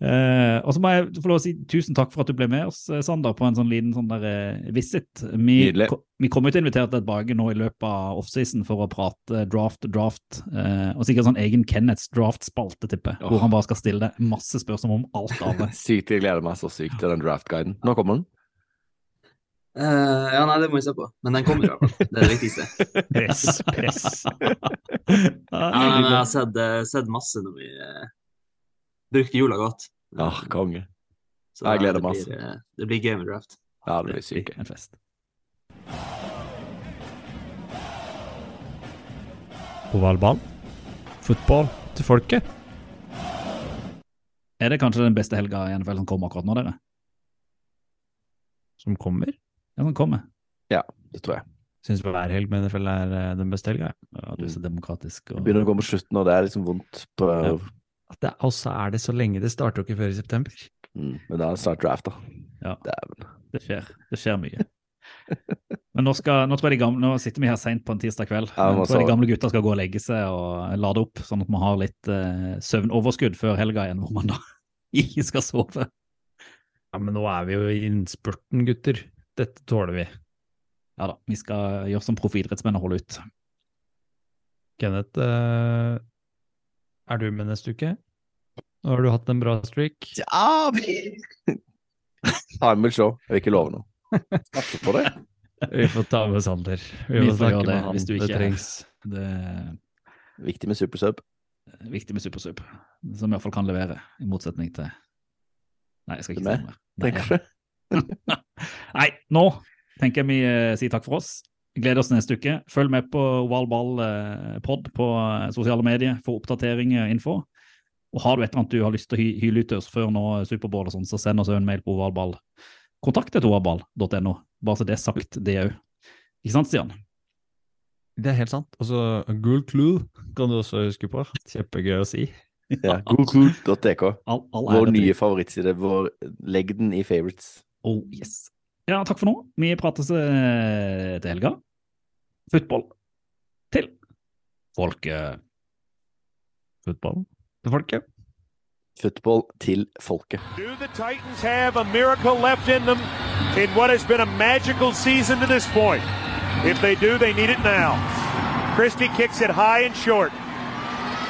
Eh, og så må jeg få lov å si tusen takk for at du ble med oss, eh, Sander, på en sånn liten sånn der, uh, visit. Vi,
Nydelig.
ko- vi kommer til å invitere deg tilbake nå i løpet av offseason for å prate draft, draft, Uh, og sikkert sånn egen Kenneths draft-spalte, tipper oh. hvor han bare skal stille deg masse spørsmål om alt annet. [LAUGHS]
Sykt, jeg gleder meg så sykt til den draft-guiden. Nå kommer den?
Uh, ja, nei, det må vi se på. Men den kommer i hvert fall. Det er det viktigste.
Press, press. [LAUGHS]
Ja, men jeg har sett, sett masse når vi brukte jula godt.
Ja, konge.
Så
Jeg gleder
det
meg,
blir, eh, Det blir game med draft.
Ja, det blir
blir
sykt.
en fest.
Ovalbanen. Fotball til folket.
Er det kanskje den beste helga i NFL som kommer akkurat nå, dere?
Som kommer.
Ja, den kommer.
Ja, Det tror jeg.
Syns hver helg med NFL er eh, den beste helga.
Ja, du er så demokratisk.
Det begynner å gå mot slutten, og det er liksom vondt. På,
Ja.
At det også er det så lenge. Det starter jo ikke før i september.
mm, men det er snart draft, da.
Ja.
Dæven.
Det skjer. Det skjer mye. Men nå, skal, nå tror jeg de gamle, nå sitter vi her seint på en tirsdag kveld.
Ja,
nå tror jeg de gamle gutta skal gå og legge seg og lade opp, sånn at man har litt uh, søvnoverskudd før helga igjen, hvor man da [LAUGHS] ikke skal sove.
Ja, men nå er vi jo i innspurten, gutter. Dette tåler vi.
Ja da, vi skal gjøre som profidrettsmenn og holde ut.
Kenneth, eh, er du med neste uke? Nå har du hatt en bra streak.
Ja, Time will show. Jeg vil ikke love noe. Satser på det.
Vi får ta med Sander. Vi,
Vi
må
får
snakke
det
med han.
hvis du ikke her.
trengs.
Det er
Viktig med supersub.
viktig med supersub, som i hvert fall kan levere, i motsetning til Nei, jeg skal ikke si noe mer. Nei? [LAUGHS] Nei, nå tenker jeg vi uh, sier takk for oss. Gleder oss neste uke. Følg med på Oval Ball eh, pod på eh, sosiale medier for oppdatering og info. Og har du et eller annet du har lyst til å hy hyle ut til oss før nå eh, Superbowl og sånn, så send oss en mail på ovalball. Kontakt etter ovalball.no, bare så det er sagt, det òg. Ikke sant, Stian?
Det er helt sant. Og så Gul Clue kan du også huske på. Kjempegøy å si.
Ja, Google.dk. Vår nye favorittside. Vår Legg den i favorites.
Oh, yes. Ja, takk for nå. Vi prates eh, til helga. Football til folket.
Fotball til folket.
Football til folket.
Do the Titans have a miracle left in them in what has been a magical season to this point? If they do, they need it now. Christie kicks it high and short.